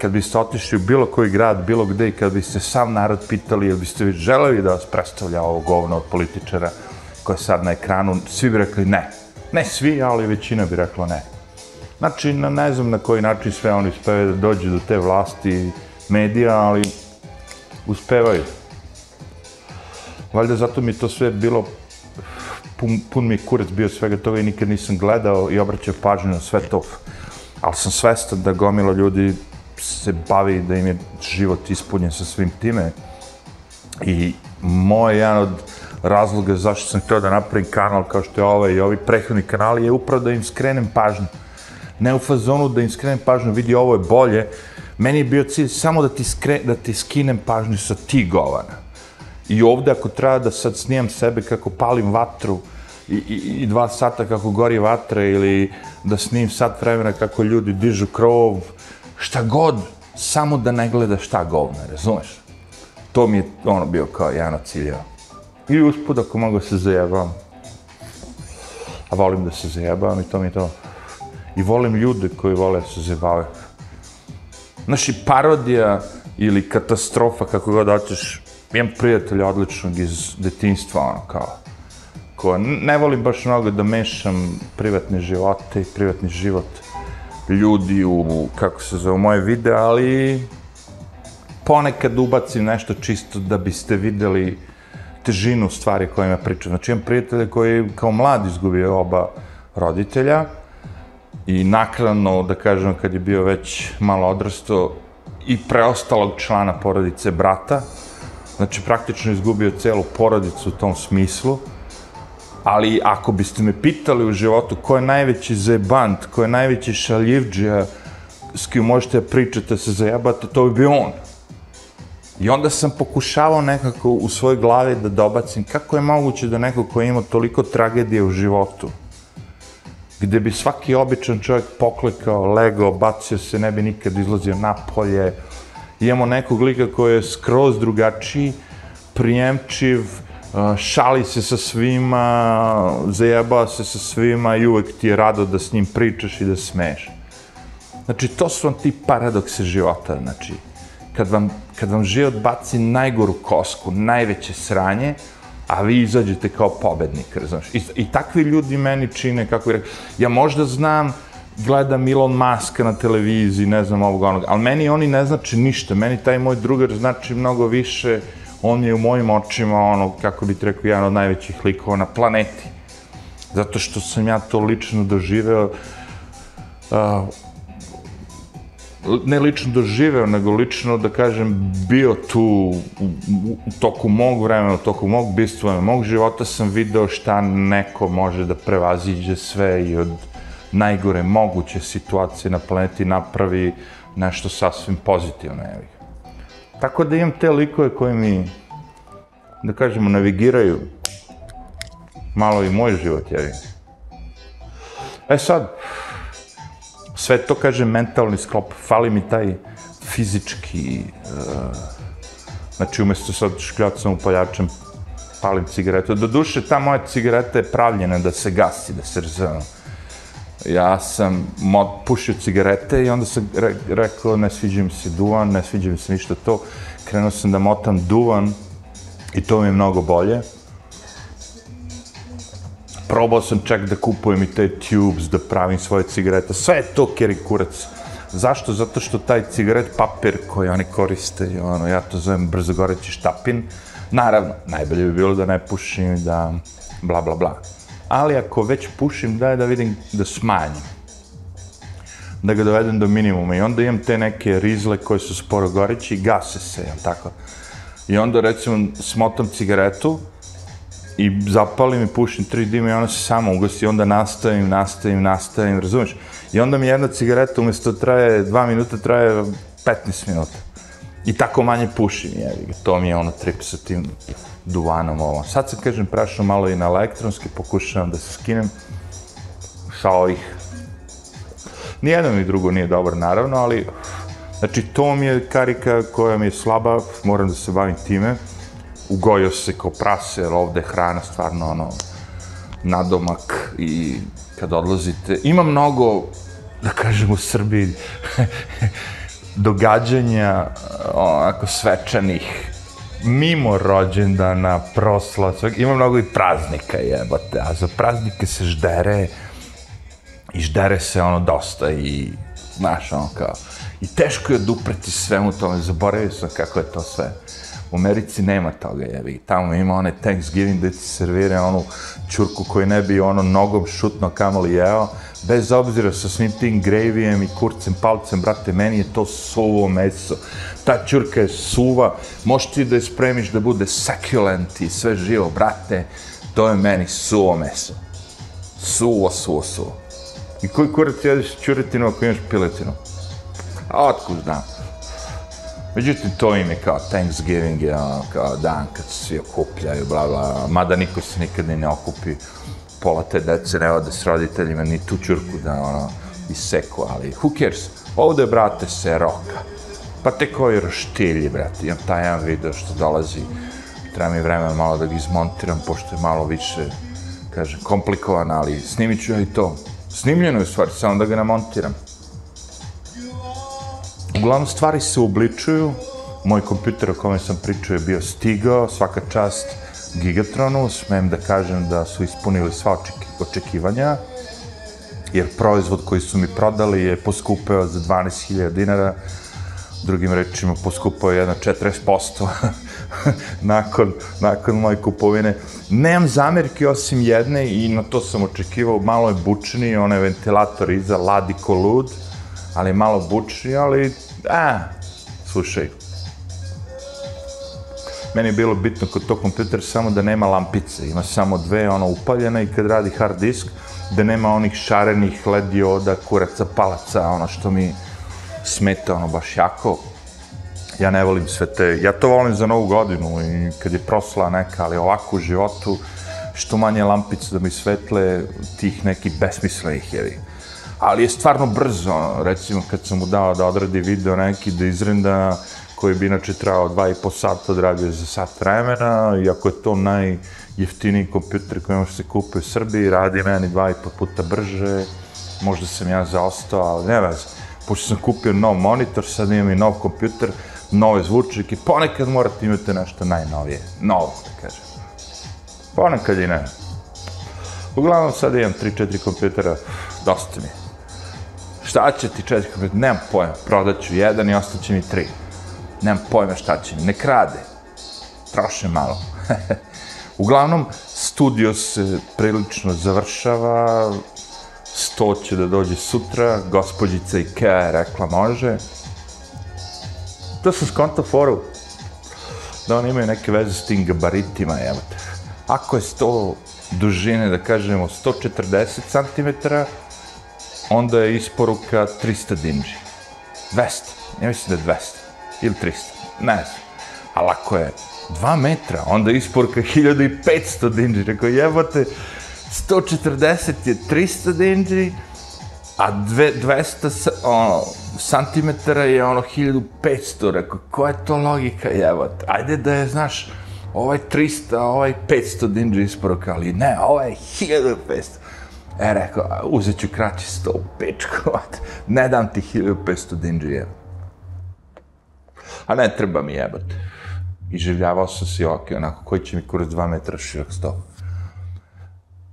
kad biste otišli u bilo koji grad, bilo gde i kad biste sam narod pitali ili biste vi želeli da vas predstavlja ovo govno od političara koje je sad na ekranu, svi bi rekli ne. Ne svi, ali većina bi rekla ne. Znači, na, ne znam na koji način sve oni uspevaju da dođu do te vlasti medija, ali uspevaju. Valjda zato mi to sve bilo, pun, pun mi kurac bio svega toga i nikad nisam gledao i obraćao pažnju na sve to. Ali sam svestan da gomila ljudi se bavi da im je život ispunjen sa svim time. I moj jedan od razloga zašto sam htio da napravim kanal kao što je ovaj i ovi prethodni kanali je upravo da im skrenem pažnju. Ne u fazonu da im skrenem pažnju, vidi ovo je bolje. Meni je bio cilj samo da ti, skre, da ti skinem pažnju sa ti govana. I ovde ako treba da sad snimam sebe kako palim vatru i, i, i dva sata kako gori vatra ili da snim sat vremena kako ljudi dižu krov, šta god, samo da ne gleda šta govna, razumeš? To mi je ono bio kao jedan od ciljeva. I uspud ako mogu se zajebavam. A volim da se zajebavam i to mi je to. I volim ljude koji vole da se zajebavaju. Znaš, i parodija ili katastrofa, kako god hoćeš, imam prijatelja odličnog iz detinstva, ono, kao, ko ne volim baš mnogo da mešam privatne živote i privatni život ljudi u, kako se zove, moje videe, ali ponekad ubacim nešto čisto da biste videli težinu stvari kojima pričam. Znači, imam prijatelja koji kao mlad izgubio oba roditelja i nakladno, da kažem, kad je bio već malo odrasto, i preostalog člana porodice brata, znači praktično izgubio celu porodicu u tom smislu, ali ako biste me pitali u životu ko je najveći zebant, ko je najveći šaljivđija s kim možete da pričate, se zajebate, to bi bio on. I onda sam pokušavao nekako u svojoj glavi da dobacim kako je moguće da neko ko ima toliko tragedije u životu, gde bi svaki običan čovjek poklekao, legao, bacio se, ne bi nikad izlazio napolje. Imamo nekog lika koji je skroz drugačiji, prijemčiv, šali se sa svima, zajebao se sa svima i uvek ti je rado da s njim pričaš i da smeš. Znači, to su vam ti paradokse života, znači, kad vam, kad vam život baci najgoru kosku, najveće sranje, a vi izađete kao pobednik, razumiješ? I, I takvi ljudi meni čine, kako bih rekao, ja možda znam, gledam Elon Muska na televiziji, ne znam ovog onog, ali meni oni ne znači ništa, meni taj moj drugar znači mnogo više, on je u mojim očima, ono, kako bi rekao, jedan od najvećih likova na planeti. Zato što sam ja to lično doživeo, uh, ne lično doživeo, nego lično, da kažem, bio tu u, u, u toku mog vremena, u toku mog bistva, mog života sam video šta neko može da prevaziđe sve i od najgore moguće situacije na planeti napravi nešto sasvim pozitivno. evi. Tako da imam te likove koje mi, da kažemo, navigiraju malo i moj život, jevi. E sad, sve to kaže mentalni sklop, fali mi taj fizički, uh, znači umjesto sad škljacom upaljačem palim cigaretu. Do duše, ta moja cigareta je pravljena da se gasi, da se razvijena. Ja sam mod, pušio cigarete i onda sam re, rekao ne sviđa mi se duvan, ne sviđa mi se ništa to. Krenuo sam da motam duvan i to mi je mnogo bolje probao sam čak da kupujem i te tubes, da pravim svoje cigarete, sve je to keri kurac. Zašto? Zato što taj cigaret papir koji oni koriste, ono, ja to zovem brzogoreći štapin, naravno, najbolje bi bilo da ne pušim, da bla bla bla. Ali ako već pušim, daj da vidim da smanjim. Da ga dovedem do minimuma i onda imam te neke rizle koje su sporo goreći i gase se, jel tako? I onda recimo smotam cigaretu, i zapalim i pušim tri dima i ona se samo ugasi, onda nastavim, nastavim, nastavim, razumiješ? I onda mi jedna cigareta umjesto traje dva minuta, traje 15 minuta. I tako manje pušim, jevi ga. To mi je ono trip sa tim duvanom ovo. Sad se, kažem, prešao malo i na elektronski, pokušavam da se skinem sa ovih. Nijedno mi drugo nije dobro, naravno, ali... Znači, to mi je karika koja mi je slaba, moram da se bavim time ugojio se ko prase, jer ovde hrana stvarno ono, nadomak i kad odlazite, ima mnogo, da kažem u Srbiji, događanja onako svečanih, mimo rođendana, prosla, ima mnogo i praznika jebate, a za praznike se ždere i ždere se ono dosta i znaš ono kao, i teško je odupreti svemu tome, zaboravio sam kako je to sve. U Americi nema toga, jevi. Tamo ima one Thanksgiving gdje ti servira onu čurku koju ne bi ono nogom šutno kamali jeo. Bez obzira sa svim tim grevijem i kurcem, palcem, brate, meni je to suvo meso. Ta čurka je suva, možeš ti da je spremiš da bude succulent i sve živo, brate. To je meni suvo meso. Suvo, suvo, suvo. I koji kurac jedeš čuretinu ako imaš piletinu? A otkud znam? Međutim, to im je kao Thanksgiving, je ono, kao dan kad se svi okupljaju, bla, bla, mada niko se nikad ni ne okupi, pola te dece ne ode s roditeljima, ni tu čurku da, ono, iseku, ali who cares? Ovde, brate, se roka. Pa te koji roštilji, brate, imam taj jedan video što dolazi, treba mi vremena malo da ga izmontiram, pošto je malo više, kažem, komplikovan, ali snimit ću ja i to. Snimljeno je u stvari, samo da ga namontiram. Uglavnom, stvari se uobličuju. Moj kompjuter o kome sam pričao je bio stigao, svaka čast Gigatronu. Smem da kažem da su ispunili sva očekivanja, jer proizvod koji su mi prodali je poskupeo za 12.000 dinara. Drugim rečima, poskupao je jedno 40%. nakon, nakon moje kupovine. Nemam zamjerke osim jedne i na to sam očekivao, malo je bučni, onaj ventilator iza ladi ko lud, ali malo bučni, ali, a, slušaj, meni je bilo bitno kod tog kompjutera samo da nema lampice, ima samo dve, ono, upaljene i kad radi hard disk, da nema onih šarenih led dioda, kuraca, palaca, ono što mi smeta, ono, baš jako. Ja ne volim sve te, ja to volim za novu godinu i kad je prosla neka, ali ovako u životu, što manje lampice da mi svetle tih nekih besmislenih, jevi. Ali je stvarno brzo, ono, recimo kad sam mu dao da odradi video neki, da izrenda, koji bi inače trajao dva i po sata, odradio za sat vremena, iako je to najjeftiniji kompjuter koji može se kupi u Srbiji, radi meni dva i po puta brže, možda sam ja zaostao, ali ne vez, pošto sam kupio nov monitor, sad imam i nov kompjuter, nove zvučnike, ponekad morate imati nešto najnovije, novo, da kažem. Ponekad i ne. Uglavnom sad imam 3-4 kompjutera, dosta mi. Šta će ti četiri kompjutera? Nemam pojma, prodat ću jedan i ostaće mi tri nemam pojma šta će mi, ne krade, troše malo. Uglavnom, studio se prilično završava, sto će da dođe sutra, gospođica Ikea je rekla može. To sam skonto foru, da oni imaju neke veze s tim gabaritima, evo te. Ako je sto dužine, da kažemo, 140 cm, onda je isporuka 300 dinđi. 200, ja mislim da je 200 ili 300, ne znam. Ali ako je 2 metra, onda isporuka 1500 dinđi. Rekao, jebote, 140 je 300 dinđi, a dve, 200 ono, santimetara je ono 1500. Rekao, koja je to logika, jebote? Ajde da je, znaš, ovaj 300, ovaj 500 dinđi isporuka, ali ne, ovaj je 1500. E, rekao, uzet ću kraći sto u ne dam ti 1500 dinđi, a ne treba mi jebati. I življavao sam si, ok, onako, koji će mi kurac dva metra širok sto.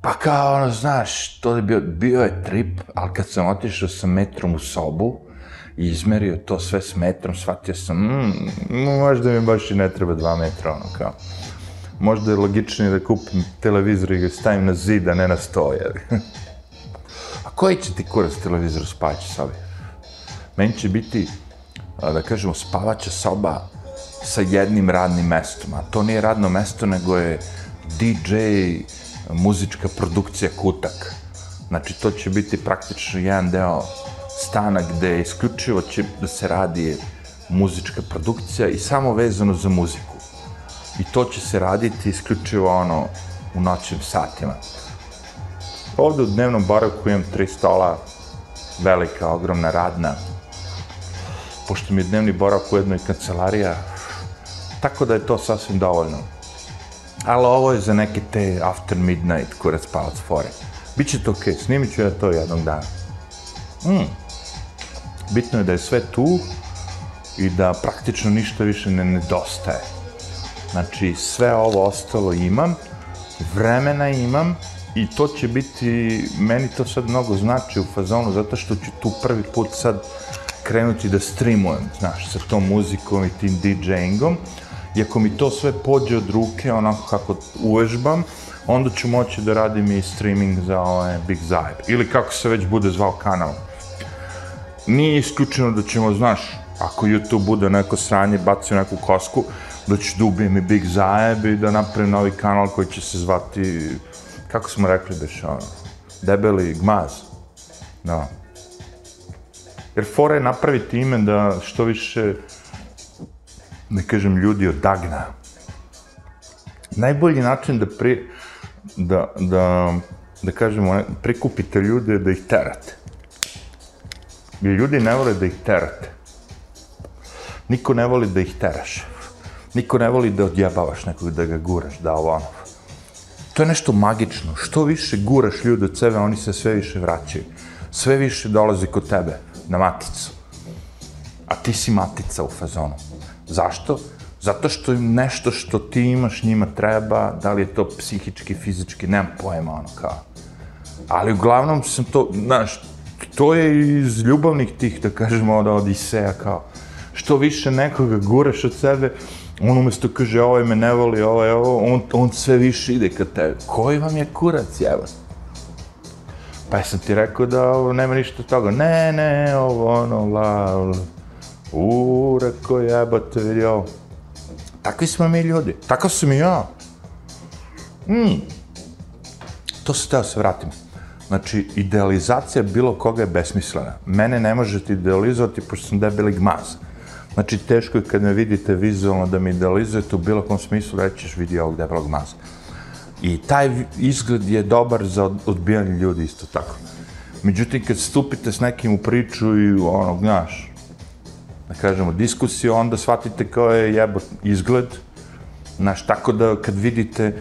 Pa kao, ono, znaš, to je bio, bio je trip, ali kad sam otišao sa metrom u sobu i izmerio to sve s metrom, shvatio sam, mm, možda mi baš i ne treba dva metra, ono, kao. Možda je logičnije da kupim televizor i ga stavim na zid, a ne na sto, jer. a koji će ti kurac televizor spaći sobi? Meni će biti da kažemo, spavaća soba sa jednim radnim mestom. A to nije radno mesto, nego je DJ, muzička produkcija Kutak. Znači, to će biti praktično jedan deo stana gde isključivo će da se radi muzička produkcija i samo vezano za muziku. I to će se raditi isključivo ono u noćnim satima. Ovde u dnevnom baraku imam tri stola, velika, ogromna, radna, pošto mi je dnevni boravak u jednoj kancelarija, tako da je to sasvim dovoljno. Ali ovo je za neke te after midnight kurac palac fore. Biće to okej, okay. snimit ću ja to jednog dana. Mm. Bitno je da je sve tu i da praktično ništa više ne nedostaje. Znači, sve ovo ostalo imam, vremena imam i to će biti, meni to sad mnogo znači u fazonu, zato što ću tu prvi put sad krenuti da streamujem, znaš, sa tom muzikom i tim DJ-ingom. I ako mi to sve pođe od ruke, onako kako uvežbam, onda ću moći da radim i streaming za ovaj Big Zajeb. Ili kako se već bude zvao kanal. Nije isključeno da ćemo, znaš, ako YouTube bude neko sranje, bacio neku kosku, da ću da ubijem i Big Zajeb i da napravim novi kanal koji će se zvati, kako smo rekli, beš, ono, Debeli Gmaz. Da. Jer fora je napraviti ime da što više, ne kažem, ljudi odagna. Najbolji način da pri, da, da, da kažemo, prikupite ljude da ih terate. Jer ljudi ne vole da ih terate. Niko ne voli da ih teraš. Niko ne voli da odjebavaš nekog, da ga guraš, da ovo ono. To je nešto magično. Što više guraš ljude od sebe, oni se sve više vraćaju. Sve više dolazi kod tebe na maticu. A ti si matica u fazonu. Zašto? Zato što im nešto što ti imaš njima treba, da li je to psihički, fizički, nemam pojma, ono kao. Ali uglavnom sam to, znaš, to je iz ljubavnih tih, da kažemo, ono, od Odiseja, kao, što više nekoga guraš od sebe, On umjesto kaže, ovaj me ne voli, ovaj ovo, on, on sve više ide ka tebi. Koji vam je kurac, evo? Pa ja sam ti rekao da ovo, nema ništa od toga. Ne, ne, ovo, ono, la, la. U, rekao, jebate, vidi ovo. Takvi smo mi ljudi. Takav sam i ja. Mm. To se teo se vratim. Znači, idealizacija bilo koga je besmislena. Mene ne možete idealizovati pošto sam debeli gmaz. Znači, teško je kad me vidite vizualno da mi idealizujete u bilo kom smislu, rećeš vidi ovog debelog maza. I taj izgled je dobar za odbijanje ljudi isto tako. Međutim, kad stupite s nekim u priču i ono, znaš, da kažemo, diskusiju, onda shvatite kao je jebot izgled. Znaš, tako da kad vidite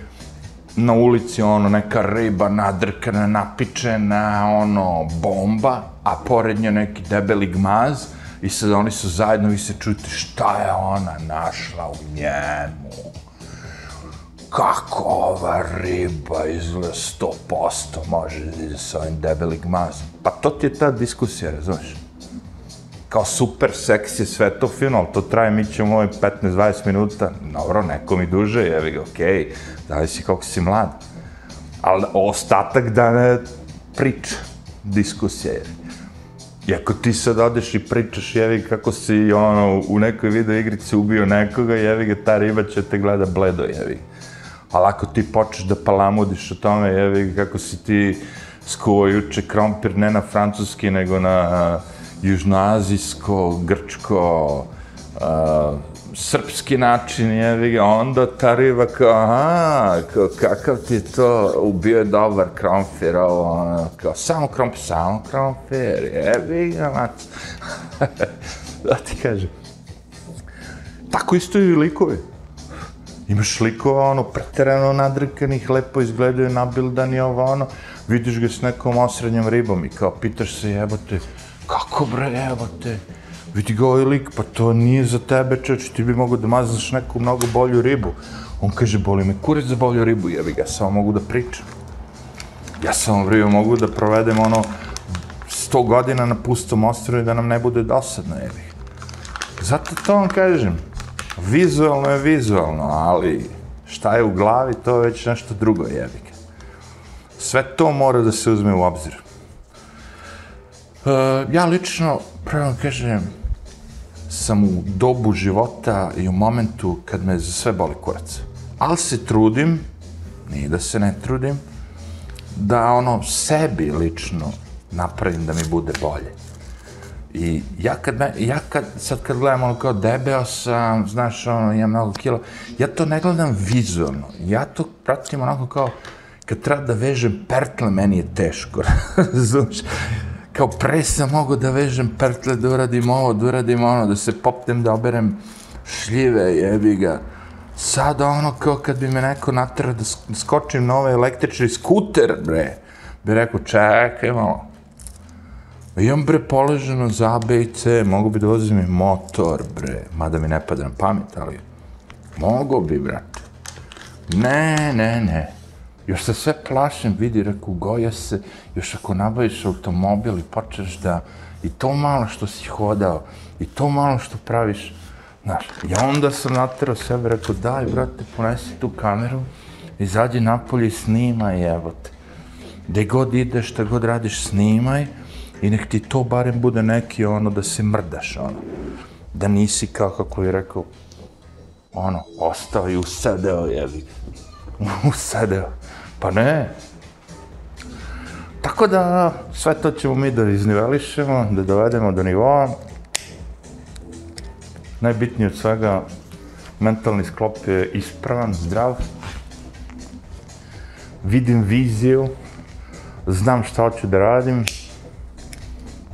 na ulici ono neka riba nadrkana, napičena, ono bomba, a pored nje neki debeli gmaz, i sad oni su zajedno, vi se čujete šta je ona našla u njemu. Kako ova riba izgleda sto posto može da ide sa ovim debelim mazom. Pa to ti je ta diskusija, razumiješ? Kao super seksi sve to fino, ali to traje, mi ćemo ovaj 15-20 minuta, dobro, neko mi duže, jevi ga, okej, okay, zavisi kako si mlad. Ali ostatak dana je priča, diskusija, je. I ako ti sad odeš i pričaš, jevi kako si ono, u nekoj video igrici ubio nekoga, jevi ga, ta riba će te gleda bledo, jevi. Ali ako ti počneš da palamudiš o tome, jevi kako si ti skuo juče krompir ne na francuski, nego na uh, južnoazijsko, grčko, uh, srpski način, je, onda ta riba kao, aha, kao, kakav ti to, ubio je dobar krompir, ovo, ono, kao, samo krompir, samo krompir, jebi ga, mac. da ti kažem. Tako isto i likovi. Imaš likova, ono, preterano nadrkanih, lepo izgledaju, nabildani, ovo, ono, vidiš ga s nekom osrednjom ribom i kao, pitaš se, jebote, kako bre, jebote, vidi ga ovaj lik, pa to nije za tebe, čeč, ti bi mogao da maznaš neku mnogo bolju ribu. On kaže, boli me kurac za bolju ribu, jebi ga, samo mogu da pričam. Ja samo vrio, mogu da provedem ono 100 godina na pustom ostrovu i da nam ne bude dosadno, jebi. Zato to vam kažem, vizualno je vizualno, ali šta je u glavi, to je već nešto drugo, jebi. ga. Sve to mora da se uzme u obzir. Uh, ja lično, pravo kažem, sam u dobu života i u momentu kad me za sve boli kurac. Ali se trudim, nije da se ne trudim, da ono sebi lično napravim da mi bude bolje. I ja kad, me, ja kad sad kad gledam ono kao debeo sam, znaš, ono, imam mnogo kilo, ja to ne gledam vizualno. Ja to pratim onako kao, kad treba da vežem pertle, meni je teško, znaš kao pre sam mogu da vežem pertle, da uradim ovo, da uradim ono, da se popnem, da oberem šljive, jebi ga. Sada ono kao kad bi me neko natrao da skočim na ovaj električni skuter, bre, bi rekao, čekaj malo. Imam bre poleženo za A, mogu bi da vozim i motor, bre, mada mi ne pada na pamet, ali mogu bi, brate. Ne, ne, ne. Još se sve plašim, vidi, reku, goja se, još ako nabaviš automobil i počneš da, i to malo što si hodao, i to malo što praviš, znaš, ja onda sam naterao sebe, rekao, daj, brate, ponesi tu kameru, izađi napolje i snimaj, evo te. Gde god ideš, šta god radiš, snimaj, i nek ti to barem bude neki, ono, da se mrdaš, ono. Da nisi, kao kako je rekao, ono, ostao i usadeo, jevi. usadeo. Pa ne. Tako da sve to ćemo mi da iznivelišemo, da dovedemo do nivoa. Najbitnije od svega, mentalni sklop je ispravan, zdrav. Vidim viziju, znam šta hoću da radim.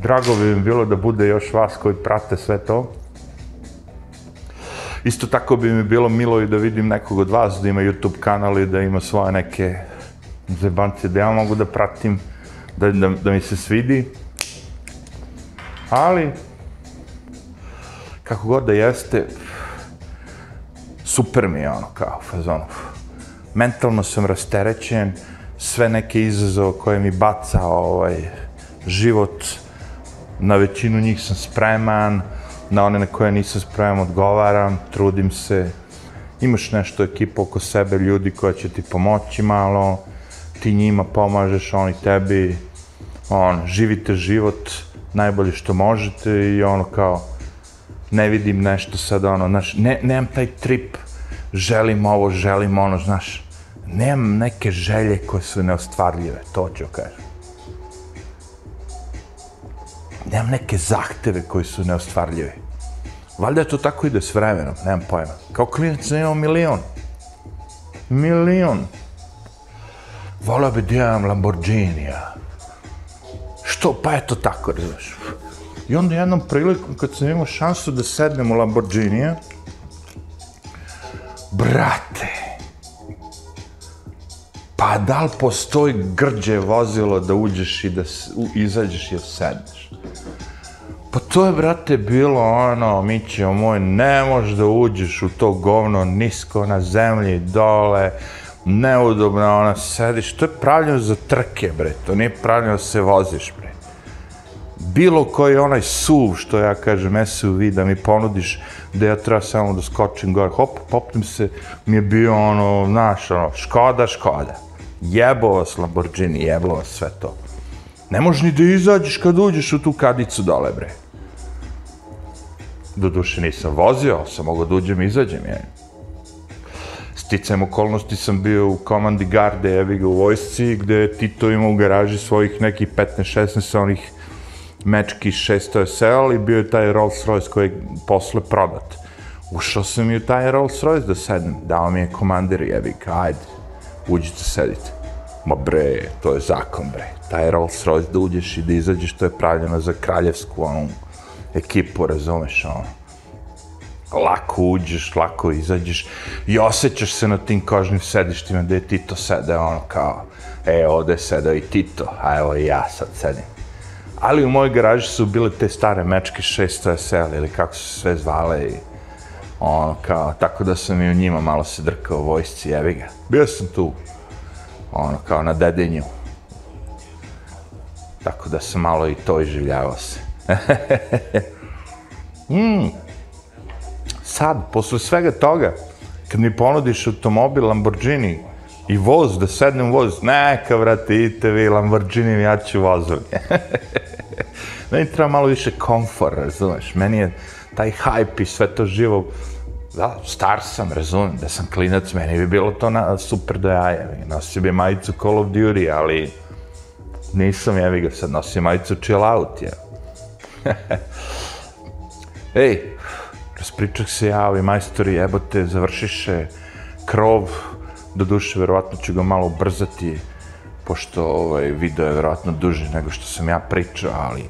Drago bi mi bilo da bude još vas koji prate sve to. Isto tako bi mi bilo milo i da vidim nekog od vas da ima YouTube kanal i da ima svoje neke zebancije da ja mogu da pratim, da, da, da mi se svidi. Ali, kako god da jeste, super mi je ono kao fazonu. Mentalno sam rasterećen, sve neke izazove koje mi baca ovaj, život, na većinu njih sam spreman, na one na koje nisam spreman odgovaram, trudim se, imaš nešto ekipu oko sebe, ljudi koja će ti pomoći malo, ti njima pomažeš, oni tebi, on, živite život najbolje što možete i ono kao, ne vidim nešto sad, ono, znaš, ne, nemam taj trip, želim ovo, želim ono, znaš, nemam neke želje koje su neostvarljive, to ću kažem. Nemam neke zahteve koji su neostvarljivi. Valjda je to tako ide s vremenom, nemam pojma. Kao klinac sam milion. Milion volao bi da imam Lamborghinija. Što? Pa eto tako, razumiješ. I onda jednom prilikom, kad sam imao šansu da sednem u Lamborghinija, brate, pa da li postoji grđe vozilo da uđeš i da izađeš i sedneš? Pa to je, brate, bilo ono, Mićeo moj, ne možeš da uđeš u to govno nisko na zemlji, dole, neudobno, ona sediš, to je pravljeno za trke, bre, to nije pravljeno da se voziš, bre. Bilo koji onaj suv, što ja kažem, SUV, da mi ponudiš da ja treba samo da skočim gore, hop, popnem se, mi je bio ono, znaš, ono, škoda, škoda. Jebo vas Lamborghini, jebo vas sve to. Ne možeš ni da izađeš kad uđeš u tu kadicu dole, bre. Doduše nisam vozio, sam mogao da uđem i izađem, je. Sticajem okolnosti sam bio u komandi garde, evi ga u vojsci, gde je Tito imao u garaži svojih nekih 15-16 onih mečki 600 SL i bio je taj Rolls Royce koji je posle prodat. Ušao sam i u taj Rolls Royce da sedem, dao mi je komandir, jevi ga, ajde, uđite, sedite. Ma bre, to je zakon, bre. Taj Rolls Royce da uđeš i da izađeš, to je pravljeno za kraljevsku, onu, ekipu, razumeš, ono. Lako uđeš, lako izađeš i osjećaš se na tim kožnim sedištima gde je Tito sede, ono kao, e, ovde je i Tito, a evo i ja sad sedim. Ali u mojoj garaži su bile te stare mečke 600 SL ili kako su se sve zvale i ono kao, tako da sam i u njima malo se drkao vojsci, jevi ga. Bio sam tu, ono kao na dedenju. Tako da sam malo i to iživljavao se. mm. Sad, posle svega toga, kad mi ponudiš automobil Lamborghini i voz, da sednem voz, neka, vrate, idite vi Lamborghini, ja ću vozom. Meni treba malo više komfor, razumeš? Meni je taj hype i sve to živo, da, star sam, razumem, da sam klinac, meni bi bilo to na, super do jaja. Nosio bi majicu Call of Duty, ali nisam, ja ga sad nosim majicu chill out, ja. Ej, raspričak se ja, ovi majstori, jebote, završiše krov, do duše, verovatno ću ga malo ubrzati, pošto ovaj video je verovatno duži nego što sam ja pričao, ali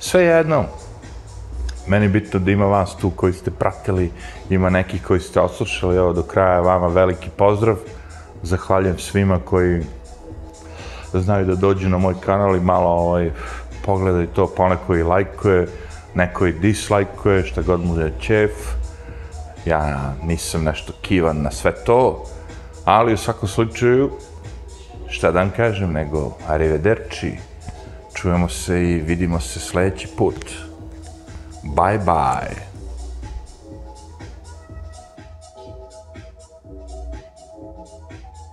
sve jedno, meni bitno da ima vas tu koji ste pratili, ima nekih koji ste oslušali, evo do kraja vama veliki pozdrav, zahvaljujem svima koji znaju da dođu na moj kanal i malo ovaj, pogledaj to, poneko i lajkuje, neko i dislajkuje, šta god mu je čef. Ja nisam nešto kivan na sve to, ali u svakom slučaju, šta da vam kažem, nego arrivederci, čujemo se i vidimo se sljedeći put. Bye bye.